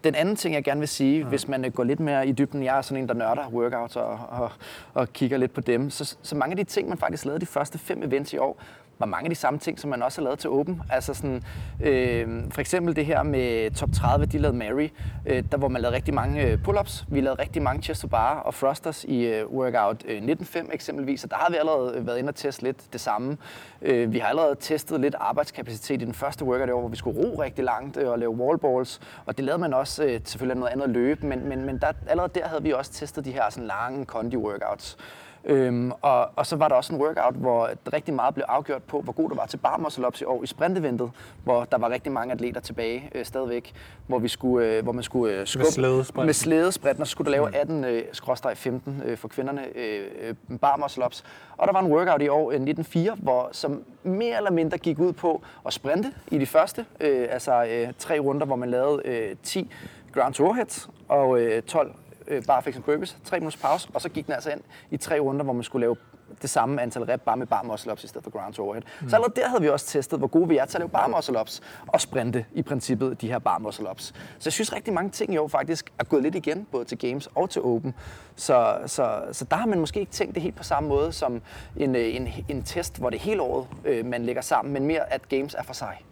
Den anden ting, jeg gerne vil sige, mm. hvis man øh, går lidt mere i dybden, jeg er sådan en, der nørder workouts og, og, og kigger lidt på dem, så, så mange af de ting, man faktisk lavede de første fem events i år, var mange af de samme ting, som man også har lavet til Open. Altså sådan, øh, for eksempel det her med top 30, de lavede Mary, øh, der hvor man lavede rigtig mange øh, pull-ups. Vi lavede rigtig mange chest to bar og thrusters i øh, workout øh, 19.5 eksempelvis, og der har vi allerede øh, været inde og teste lidt det samme. Øh, vi har allerede testet lidt arbejdskapacitet i den første workout år, hvor vi skulle ro rigtig langt øh, og lave wall balls, og det lavede man også øh, selvfølgelig noget andet løb, men, men, men der, allerede der havde vi også testet de her sådan lange kondi workouts. Øhm, og, og så var der også en workout, hvor rigtig meget blev afgjort på, hvor god du var til bar muscle ups i år i sprinteventet, hvor der var rigtig mange atleter tilbage øh, stadigvæk, hvor, vi skulle, øh, hvor man skulle øh, skubbe slædesprinten. med slædesprinten, og så skulle du lave 18 øh, skråstreg 15 øh, for kvinderne øh, øh, bar muscle ups. Og der var en workout i år, øh, 1904, hvor som mere eller mindre gik ud på at sprinte i de første, øh, altså øh, tre runder, hvor man lavede øh, 10 ground to overheads og øh, 12 øh, bar flex and burpees, 3 minutters pause, og så gik den altså ind i tre runder, hvor man skulle lave det samme antal rep, bare med bar muscle ups i stedet for ground to overhead. Mm. Så allerede der havde vi også testet, hvor gode vi er til at lave bar muscle ups og sprinte i princippet de her bar muscle ups. Så jeg synes rigtig mange ting år faktisk er gået lidt igen, både til Games og til Open. Så, så, så der har man måske ikke tænkt det helt på samme måde som en, øh, en, en test, hvor det er hele året, øh, man lægger sammen, men mere at Games er for sig.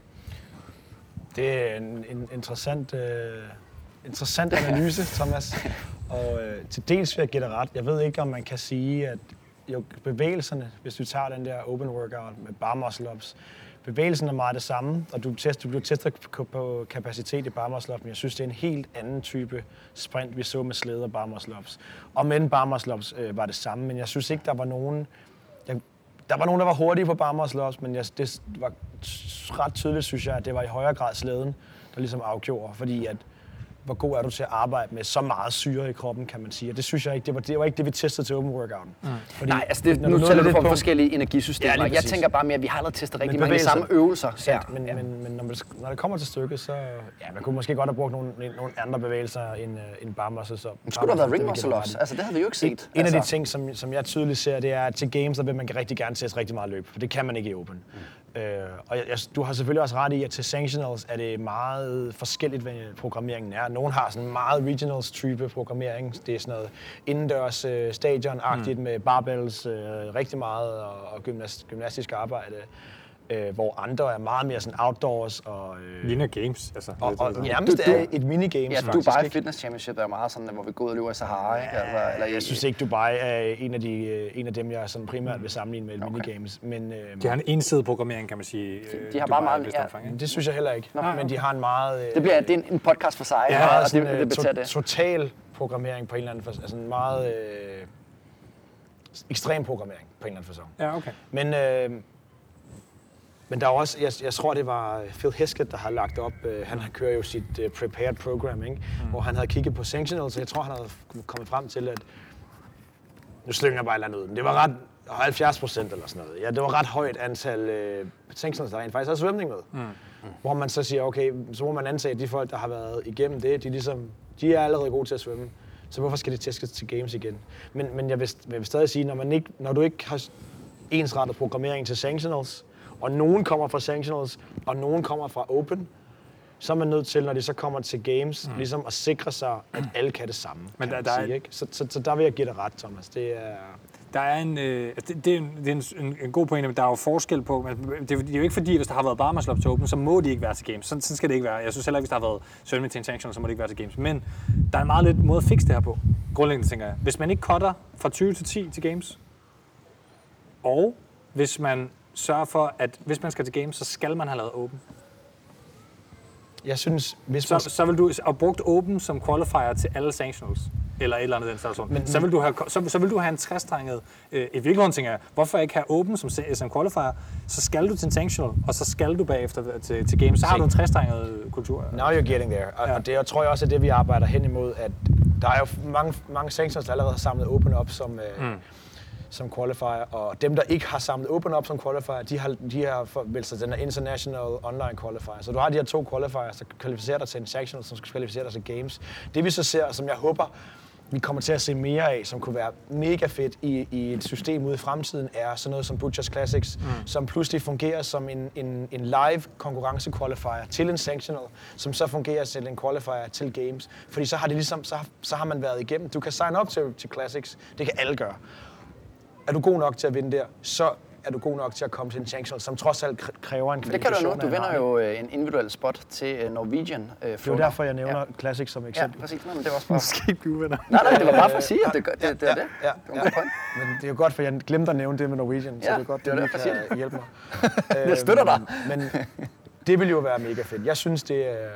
Det er en, en interessant, øh, interessant analyse, Thomas. Og øh, til dels vil jeg give dig ret. Jeg ved ikke, om man kan sige, at jo, bevægelserne, hvis du tager den der open workout med bar muscle ups, bevægelsen er meget det samme, og du, test, du bliver testet på kapacitet i bar muscle ups, men jeg synes, det er en helt anden type sprint, vi så med slæde og bar muscle ups. Og med bar muscle ups øh, var det samme, men jeg synes ikke, der var nogen... Jeg, der var nogen, der var hurtige på bar muscle ups, men jeg, det var ret tydeligt, synes jeg, at det var i højere grad slæden, der ligesom afgjorde, fordi at hvor god er du til at arbejde med så meget syre i kroppen, kan man sige. Og det synes jeg ikke, det var, det var ikke det, vi testede til open workouten. Mm. Fordi, Nej, altså det, nu taler du for forskellige energisystemer. Ja, jeg tænker bare mere, at vi har allerede testet rigtig mange samme øvelser. Ja, men, ja. men, men når, man, når det kommer til stykket, så ja, man kunne måske godt have brugt nogle, nogle andre bevægelser end, uh, end bar muscle. Så men skulle der have været ring muscle også? Altså det havde vi jo ikke set. En, en altså. af de ting, som, som jeg tydeligt ser, det er, at til games, der vil man rigtig gerne teste rigtig meget løb. For det kan man ikke i open. Mm. Øh, og jeg, du har selvfølgelig også ret i, at til sanctionals er det meget forskelligt, hvad programmeringen er. Nogle har sådan meget regionals-type programmering. Det er sådan noget indendørs øh, stadion-agtigt mm. med barbells, øh, rigtig meget og, og gymnast, gymnastisk arbejde øh, hvor andre er meget mere sådan outdoors og... Øh, Ligner games, altså. Og, og, og nærmest du, er et minigames, ja, faktisk. Dubai Fitness Championship er meget sådan, hvor vi går ud og løber i Sahara, ikke? Altså, eller, jeg synes ikke, Dubai er en af, de, øh, en af dem, jeg sådan primært vil sammenligne med okay. minigames. Men, øh, de har en ensidig programmering, kan man sige. De, de har Dubai, bare meget... Ja, omfang, det synes jeg heller ikke. Nå, men de har en meget... Øh, det, bliver, det er en, podcast for sig, ja, og det, det, det, det. total programmering på en eller anden... Altså en meget... Øh, ekstrem programmering på en eller anden fasong. Ja, okay. Men... Øh, men der er også, jeg, jeg tror det var Phil Heskett, der har lagt op, øh, han kører jo sit uh, prepared program, ikke? Mm. hvor han havde kigget på sanctionals, jeg tror han havde kommet frem til, at nu slynger jeg bare et eller andet ud, men det var ret 70 procent eller sådan noget. Ja, det var ret højt antal øh, sanctionals, der rent faktisk havde svømning med. Mm. Mm. Hvor man så siger, okay, så må man antage, at de folk, der har været igennem det, de, ligesom, de er allerede gode til at svømme. Så hvorfor skal det tæskes til games igen? Men, men jeg, vil, jeg vil stadig sige, når, man ikke, når du ikke har ensrettet programmering til sanctionals, og nogen kommer fra sanctionals, og nogen kommer fra open, så er man nødt til, når de så kommer til games, mm. ligesom at sikre sig, at alle kan det samme. Men der, der sige, er... ikke? Så, så, så der vil jeg give dig ret, Thomas. Det er... Der er en, øh, altså, det, det, er en, det er en, en god pointe, men der er jo forskel på, men det, det er jo ikke fordi, hvis der har været barmerslop til Open, så må de ikke være til games. Sådan, sådan skal det ikke være. Jeg synes heller ikke, hvis der har været svømning til en sanction, så må det ikke være til games. Men der er en meget lidt måde at fikse det her på. Grundlæggende tænker jeg, hvis man ikke cutter fra 20 til 10 til games, og hvis man sørge for, at hvis man skal til games, så skal man have lavet Open? Jeg synes, hvis så, man... så vil du have brugt Open som qualifier til alle sanctionals, eller et eller andet den station. Men, så, vil du have, så, så vil du have en træstrenget... Øh, I virkeligheden tænker jeg, hvorfor ikke have Open som, som qualifier? Så skal du til en sanctional, og så skal du bagefter til, til games. Så har du en træstrenget kultur. Now you're getting there. Og, ja. og det jeg tror jeg også er det, vi arbejder hen imod, at der er jo mange, mange sanctionals, der allerede har samlet Open op som... Øh, mm som qualifier, og dem, der ikke har samlet Open Up som qualifier, de har, de har vel så den er International Online Qualifier. Så du har de her to qualifiers, der kvalificerer dig til en sectional, som skal kvalificere dig til games. Det vi så ser, som jeg håber, vi kommer til at se mere af, som kunne være mega fedt i, i et system ude i fremtiden, er sådan noget som Butchers Classics, mm. som pludselig fungerer som en, en, en live konkurrence qualifier til en sanctional, som så fungerer til en qualifier til games. Fordi så har, det ligesom, så, så har man været igennem. Du kan sign up til, til Classics, det kan alle gøre er du god nok til at vinde der, så er du god nok til at komme til en chance, som trods alt kræver en kvalifikation. Det kan du nu. Du vinder jo øh, en individuel spot til øh, Norwegian. Øh, det er derfor, jeg nævner ja. Classic som eksempel. Ja, præcis. Men det var også bare... Måske du vinder. Nej, nej, det var bare for at sige, at det, det, det, det er det. Ja, ja, ja. Men det er jo godt, for jeg glemte at nævne det med Norwegian, ja, så det er godt, det, det det, kan hjælpe mig. jeg støtter dig. Men det vil jo være mega fedt. Jeg synes, det er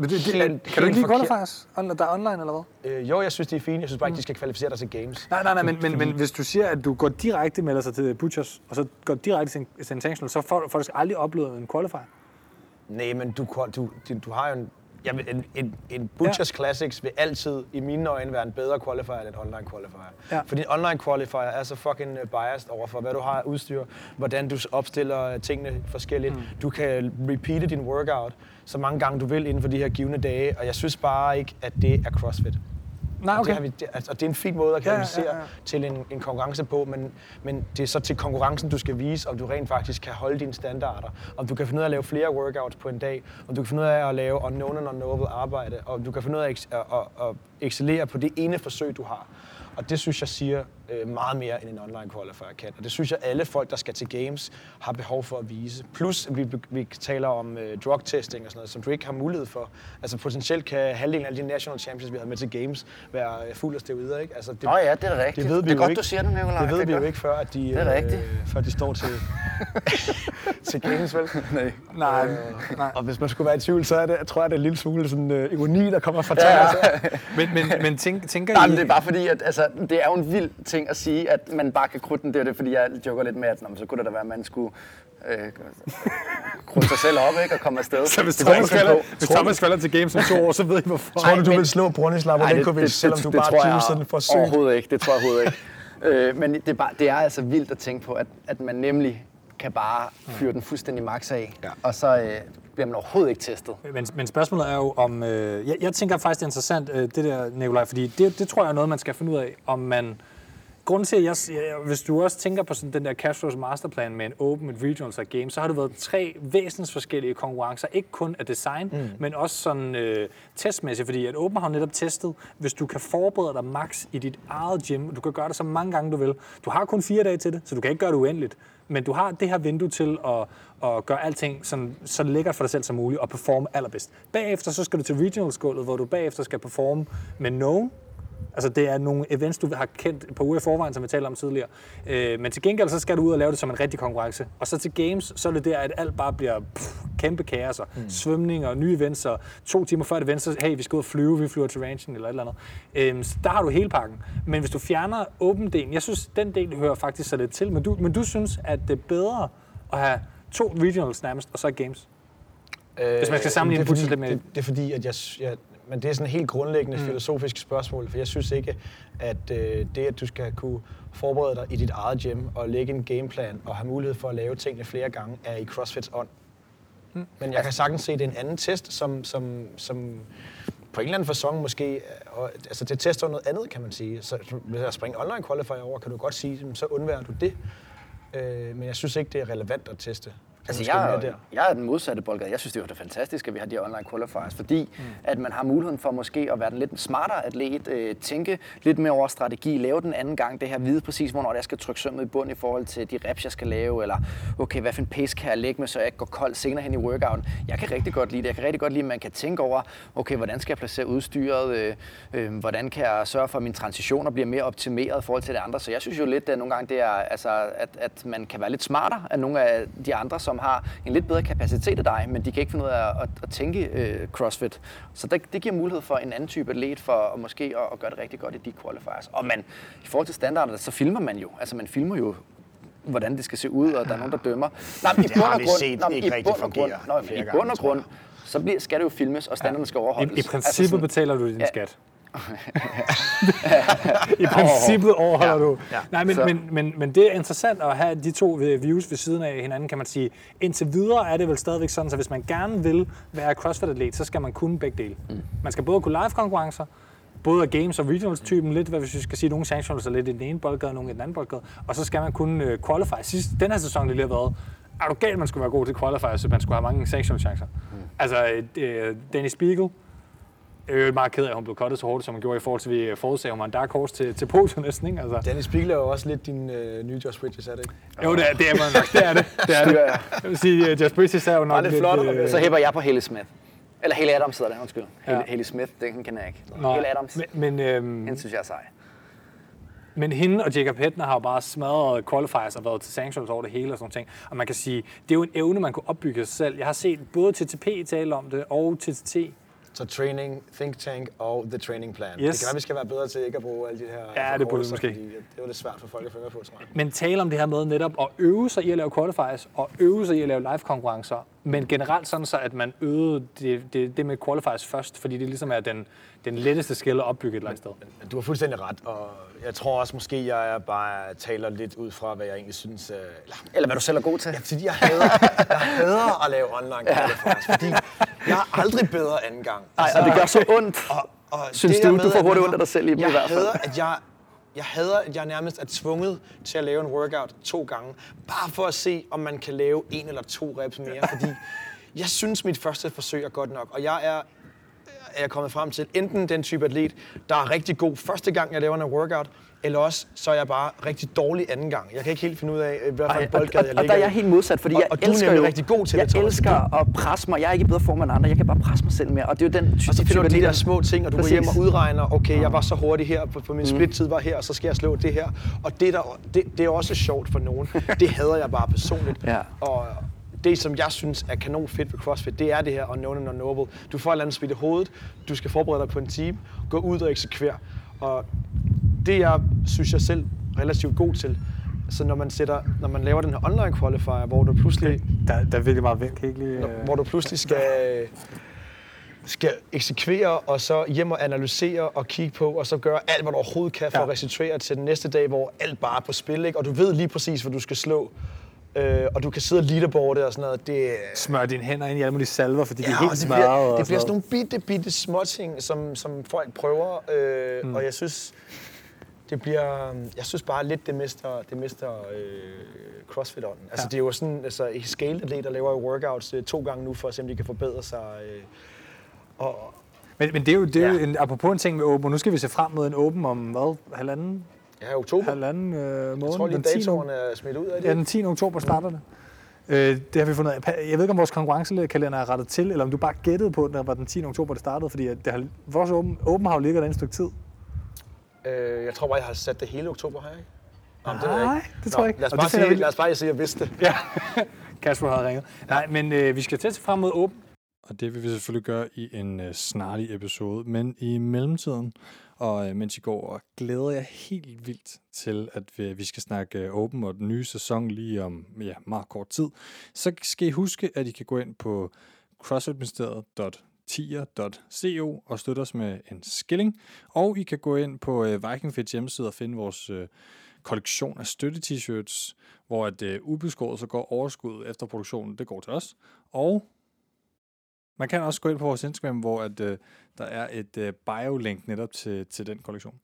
Men det, det, Helt- kan du ikke helt lide qualifiers, der er online, eller hvad? Øh, jo, jeg synes, det er fint. Jeg synes bare ikke, de skal kvalificere dig til games. Nej, nej, nej, men, men, men hvis du siger, at du går direkte melder sig til Butchers, og så går direkte til Intentional, så får, får du aldrig oplevet en qualifier. Nej, men du, du, du, du har jo en... Jamen, en, en, en Butchers ja. Classics vil altid, i mine øjne, være en bedre qualifier end en online qualifier. Ja. Fordi en online qualifier er så fucking øh, biased over for, hvad du har af udstyr, hvordan du opstiller øh, tingene forskelligt. Mm. Du kan repeate din workout så mange gange du vil inden for de her givende dage, og jeg synes bare ikke, at det er CrossFit. Nej, Og okay. det, har vi, det, altså, det er en fin måde at Ja, ja, ja, ja, til en, en konkurrence på, men, men det er så til konkurrencen, du skal vise, om du rent faktisk kan holde dine standarder, om du kan finde ud af at lave flere workouts på en dag, om du kan finde ud af at lave unknown and unknowable arbejde, og om du kan finde ud af at, at, at, at excellere på det ene forsøg, du har. Og det synes jeg siger øh, meget mere, end en online qualifier kan. Og det synes jeg, alle folk, der skal til games, har behov for at vise. Plus, at vi, vi taler om øh, drug testing og sådan noget, som du ikke har mulighed for. Altså potentielt kan halvdelen af de national champions, vi har med til games, være øh, fuld af steroider, ikke? Altså, det, Nå ja, det er rigtigt. det ved vi det er jo godt, ikke. du siger det, Nicolaj. Det ved er vi jo ikke, før, at de, Det er rigtigt. Øh, før de står til, til games, vel? Nej. Nej, nej. Og hvis man skulle være i tvivl, så er det, tror jeg, det er en lille smule sådan, øh, ironi, der kommer fra Ja, ja. Men, men, men tænk, tænker Nej, I... men det er bare fordi, at altså, det er jo en vild ting at sige, at man bare kan krydde den. Det er det, fordi jeg joker lidt med, at så kunne det da være, at man skulle øh, krydde sig selv op ikke, og komme afsted. Så hvis Thomas, falder, hvis Thomas falder til games om to år, så ved I hvorfor. Tror du, du vil slå Bronislav Nej, Olenkovic, selvom du bare tror jeg er sådan for sygt? Overhovedet ikke, det tror jeg overhovedet ikke. øh, men det er, bare, det er altså vildt at tænke på, at, at man nemlig kan bare fyre den fuldstændig max af, Ja. og så øh, bliver man overhovedet ikke testet. Men, men spørgsmålet er jo om... Øh, jeg, jeg tænker faktisk, det er interessant, øh, det der, Nikolaj, fordi det, det tror jeg er noget, man skal finde ud af, om man... Grunden til, at jeg, hvis du også tænker på sådan den der Cash Flows Masterplan med en Open, et Regionals og Game, så har det været tre væsentligt forskellige konkurrencer. Ikke kun af design, mm. men også sådan øh, testmæssigt, fordi at Open har netop testet, hvis du kan forberede dig max i dit eget gym, du kan gøre det så mange gange du vil. Du har kun fire dage til det, så du kan ikke gøre det uendeligt. Men du har det her vindue til at, at gøre alting sådan, så lækkert for dig selv som muligt og performe allerbedst. Bagefter så skal du til regionals-gulvet, hvor du bagefter skal performe med nogen, Altså det er nogle events, du har kendt på uger i forvejen, som vi talte om tidligere. Øh, men til gengæld så skal du ud og lave det som en rigtig konkurrence. Og så til games, så er det der, at alt bare bliver pff, kæmpe kaos og mm. svømning og nye events. Og to timer før et event, så hey, vi skal ud og flyve, vi flyver til ranchen eller et eller andet. Øhm, så der har du hele pakken. Men hvis du fjerner åben-delen, jeg synes, den del hører faktisk så lidt til. Men du, men du synes, at det er bedre at have to regionals nærmest, og så games? Hvis man skal sammenligne Øh, det er, fordi, lidt med- det, det er fordi, at jeg, jeg, men det er sådan et helt grundlæggende mm. filosofisk spørgsmål, for jeg synes ikke, at øh, det, at du skal kunne forberede dig i dit eget gym og lægge en gameplan og have mulighed for at lave tingene flere gange, er i CrossFits ånd. Mm. Men jeg kan sagtens se, at det er en anden test, som, som, som på en eller anden fasong måske, øh, og, altså det tester noget andet, kan man sige. Så hvis jeg springer online qualifier over, kan du godt sige, så undværer du det. Øh, men jeg synes ikke, det er relevant at teste. Altså, jeg, der. er, jeg er den modsatte boldgade. Jeg synes, det er fantastisk, at vi har de her online qualifiers, fordi mm. at man har muligheden for måske at være den lidt smartere atlet, øh, tænke lidt mere over strategi, lave den anden gang det her, vide præcis, hvornår jeg skal trykke sømmet i bund i forhold til de reps, jeg skal lave, eller okay, hvad for en pace kan jeg lægge med, så jeg ikke går kold senere hen i workouten. Jeg kan rigtig godt lide det. Jeg kan rigtig godt lide, at man kan tænke over, okay, hvordan skal jeg placere udstyret, øh, øh, hvordan kan jeg sørge for, at mine transitioner bliver mere optimeret i forhold til det andre. Så jeg synes jo lidt, at nogle gange det er, altså, at, at man kan være lidt smartere end nogle af de andre, som har en lidt bedre kapacitet af dig, men de kan ikke finde ud af at, at, at tænke øh, CrossFit. Så det, det giver mulighed for en anden type atlet for at måske at, at gøre det rigtig godt i de qualifiers. Og man, i forhold til standarderne, så filmer man jo. Altså man filmer jo hvordan det skal se ud, og der er nogen, der dømmer. Nej, men i Det bund og vi grund, set nej, i bund og grund, nej, i bund og grund, så bliver, skal det jo filmes, og standarderne skal overholdes. I, I princippet sådan- betaler du din Ja. skat. I princippet overholder Ja. du. Ja. Nej, men, Så- men, men, men det er interessant at have de to øh, views ved siden af hinanden, kan man sige. Indtil videre er det vel stadigvæk sådan, så hvis man gerne vil være CrossFit-atlet, så skal man kunne begge dele. Mm. Man skal både kunne live-konkurrencer, både af games og regionals-typen, lidt, hvad hvis vi skal sige, nogle sanctions er lidt i den ene boldgade, nogle i den anden boldgade, og så skal man kunne øh, qualify. Sidst, den her sæson det lige har været, er du galt, man skulle være god til qualify, så man skulle have mange sanctions-chancer. Mm. Altså, øh, Danny Spiegel, jeg er jo meget ked af, at hun blev cuttet så hurtigt, som hun gjorde i forhold til, at vi forudsagde, at hun var en dark horse til, til podium næsten. Ikke? Altså, Danny Spiegel er jo også lidt din øh, nye Josh Bridges, er det ikke? jo, det er, det er man nok. Det er det. det, er det. Jeg. Vil sige, at Just Bridges er jo nok lidt flot, øh, Så hæpper jeg på Haley Smith. Eller Haley Adams hedder det, undskyld. Ja. Haley, Smith, den kender jeg ikke. nej, Haley Adams, Men, men, øhm, den synes jeg er sej. Men hende og Jacob Hettner har jo bare smadret qualifiers og været til sanctions over det hele og sådan ting. Og man kan sige, det er jo en evne, man kunne opbygge sig selv. Jeg har set både TTP tale om det og TTT Så training, think tank og the training plan. Yes. Det kan være, vi skal være bedre til ikke at bruge alle de her Ja, det burde vi måske. fordi Det var lidt svært for folk at følge på, tror jeg. Men tale om det her med netop at øve sig i at lave qualifiers og øve sig i at lave live-konkurrencer, men generelt sådan så, at man øvede det, det, det med qualifiers først, fordi det ligesom er den, den letteste skill at opbygge et eller andet sted. Du har fuldstændig ret, og jeg tror også måske, jeg er bare taler lidt ud fra, hvad jeg egentlig synes... øh, Eller, Eller hvad du selv er god til. Ja, fordi jeg hader, jeg hader at lave online qualifiers, fordi jeg er aldrig bedre anden gang. Nej, og det gør så ondt. Og, og Synes det du, med, du får hurtigt ondt af dig selv i dem i jeg hvert fald? Hader, at jeg, jeg hader, at jeg nærmest er tvunget til at lave en workout to gange, bare for at se, om man kan lave en eller to reps mere, fordi jeg synes, mit første forsøg er godt nok, og jeg er er jeg kommet frem til, enten den type atlet, der er rigtig god første gang, jeg laver en workout, eller også så er jeg bare rigtig dårlig anden gang. Jeg kan ikke helt finde ud af, hvad for en og, boldgade jeg og, og ligger der er jeg helt modsat, fordi Og- jeg og du er elsker jo, rigtig god til det, jeg elsker at presse mig. Jeg er ikke i bedre form end andre. Jeg kan bare presse mig selv mere. Og det er jo den Og så finder du de type der små ting, og du Præcis. går hjem og udregner, okay, jeg var så hurtig her, på, på min split-tid var her, og så skal jeg slå det her. Og det, der, det, det er også sjovt for nogen. Det hader jeg bare personligt. Ja. Og det, som jeg synes er kanon fedt ved CrossFit, det er det her unknown and unknowable. Du får et eller andet spidt i hovedet, du skal forberede dig på en time, gå ud og eksekvere. Og det jeg synes jeg selv er relativt god til. Så når man, sætter, når man laver den her online qualifier, hvor du pludselig Der, der er virkelig meget vind, kan ikke lige... øh, hvor du pludselig skal, skal eksekvere, og så hjem og analysere og kigge på, og så gøre alt, hvad du overhovedet kan for ja. at restituere til den næste dag, hvor alt bare er på spil, ikke? og du ved lige præcis, hvad du skal slå. Øh, og du kan sidde og leaderboarde og sådan noget. Det, Smør dine hænder ind i alle mulige salver, fordi de er og helt det smadret. bliver, og det bliver sådan noget. nogle bitte, bitte små ting, som, som folk prøver, øh, mm. og jeg synes, det bliver, jeg synes bare lidt, det mister, det mister øh, crossfit-ånden. Altså Ja. det er jo sådan, altså i scale atleter laver jo workouts øh, to gange nu, for at se, om de kan forbedre sig. Øh, og, Men, men det er jo, det er jo Ja. en, apropos en ting med Open, og nu skal vi se frem mod en Open om, hvad, halvanden, ja, i oktober. halvanden øh, måned? Jeg tror lige, Den 10. datoren er smidt ud af det. Ja, den 10. oktober starter det. Øh, det har vi fundet af. Jeg ved ikke, om vores konkurrencekalender er rettet til, eller om du bare gættede på, at det var den 10. oktober, det startede, fordi at det har, vores Open, Open har jo ligget der en stykke tid. Øh, jeg tror bare, jeg har sat det hele oktober her, ikke? Nå, men det ved jeg Nej, ikke. det tror jeg ikke. Lad os bare sige, vi- lad os bare sige, at jeg vidste det. Ja, Kasper havde ringet. Nej, men øh, vi skal se frem mod Open. Og det vil vi selvfølgelig gøre i en øh, snarlig episode. Men i mellemtiden, og øh, mens I går, og glæder jeg helt vildt til, at vi, vi skal snakke øh, Open og den nye sæson lige om ja, meget kort tid, så skal I huske, at I kan gå ind på crossfitministeriet.tier.co og støtte os med en skilling. Og I kan gå ind på øh, hjemmeside og finde vores øh, kollektion af støtte-t-shirts, hvor at øh, ubeskåret så går overskuddet efter produktionen, det går til os. Og man kan også gå ind på vores Instagram, hvor at, øh, der er et øh, bio-link netop til, til den kollektion.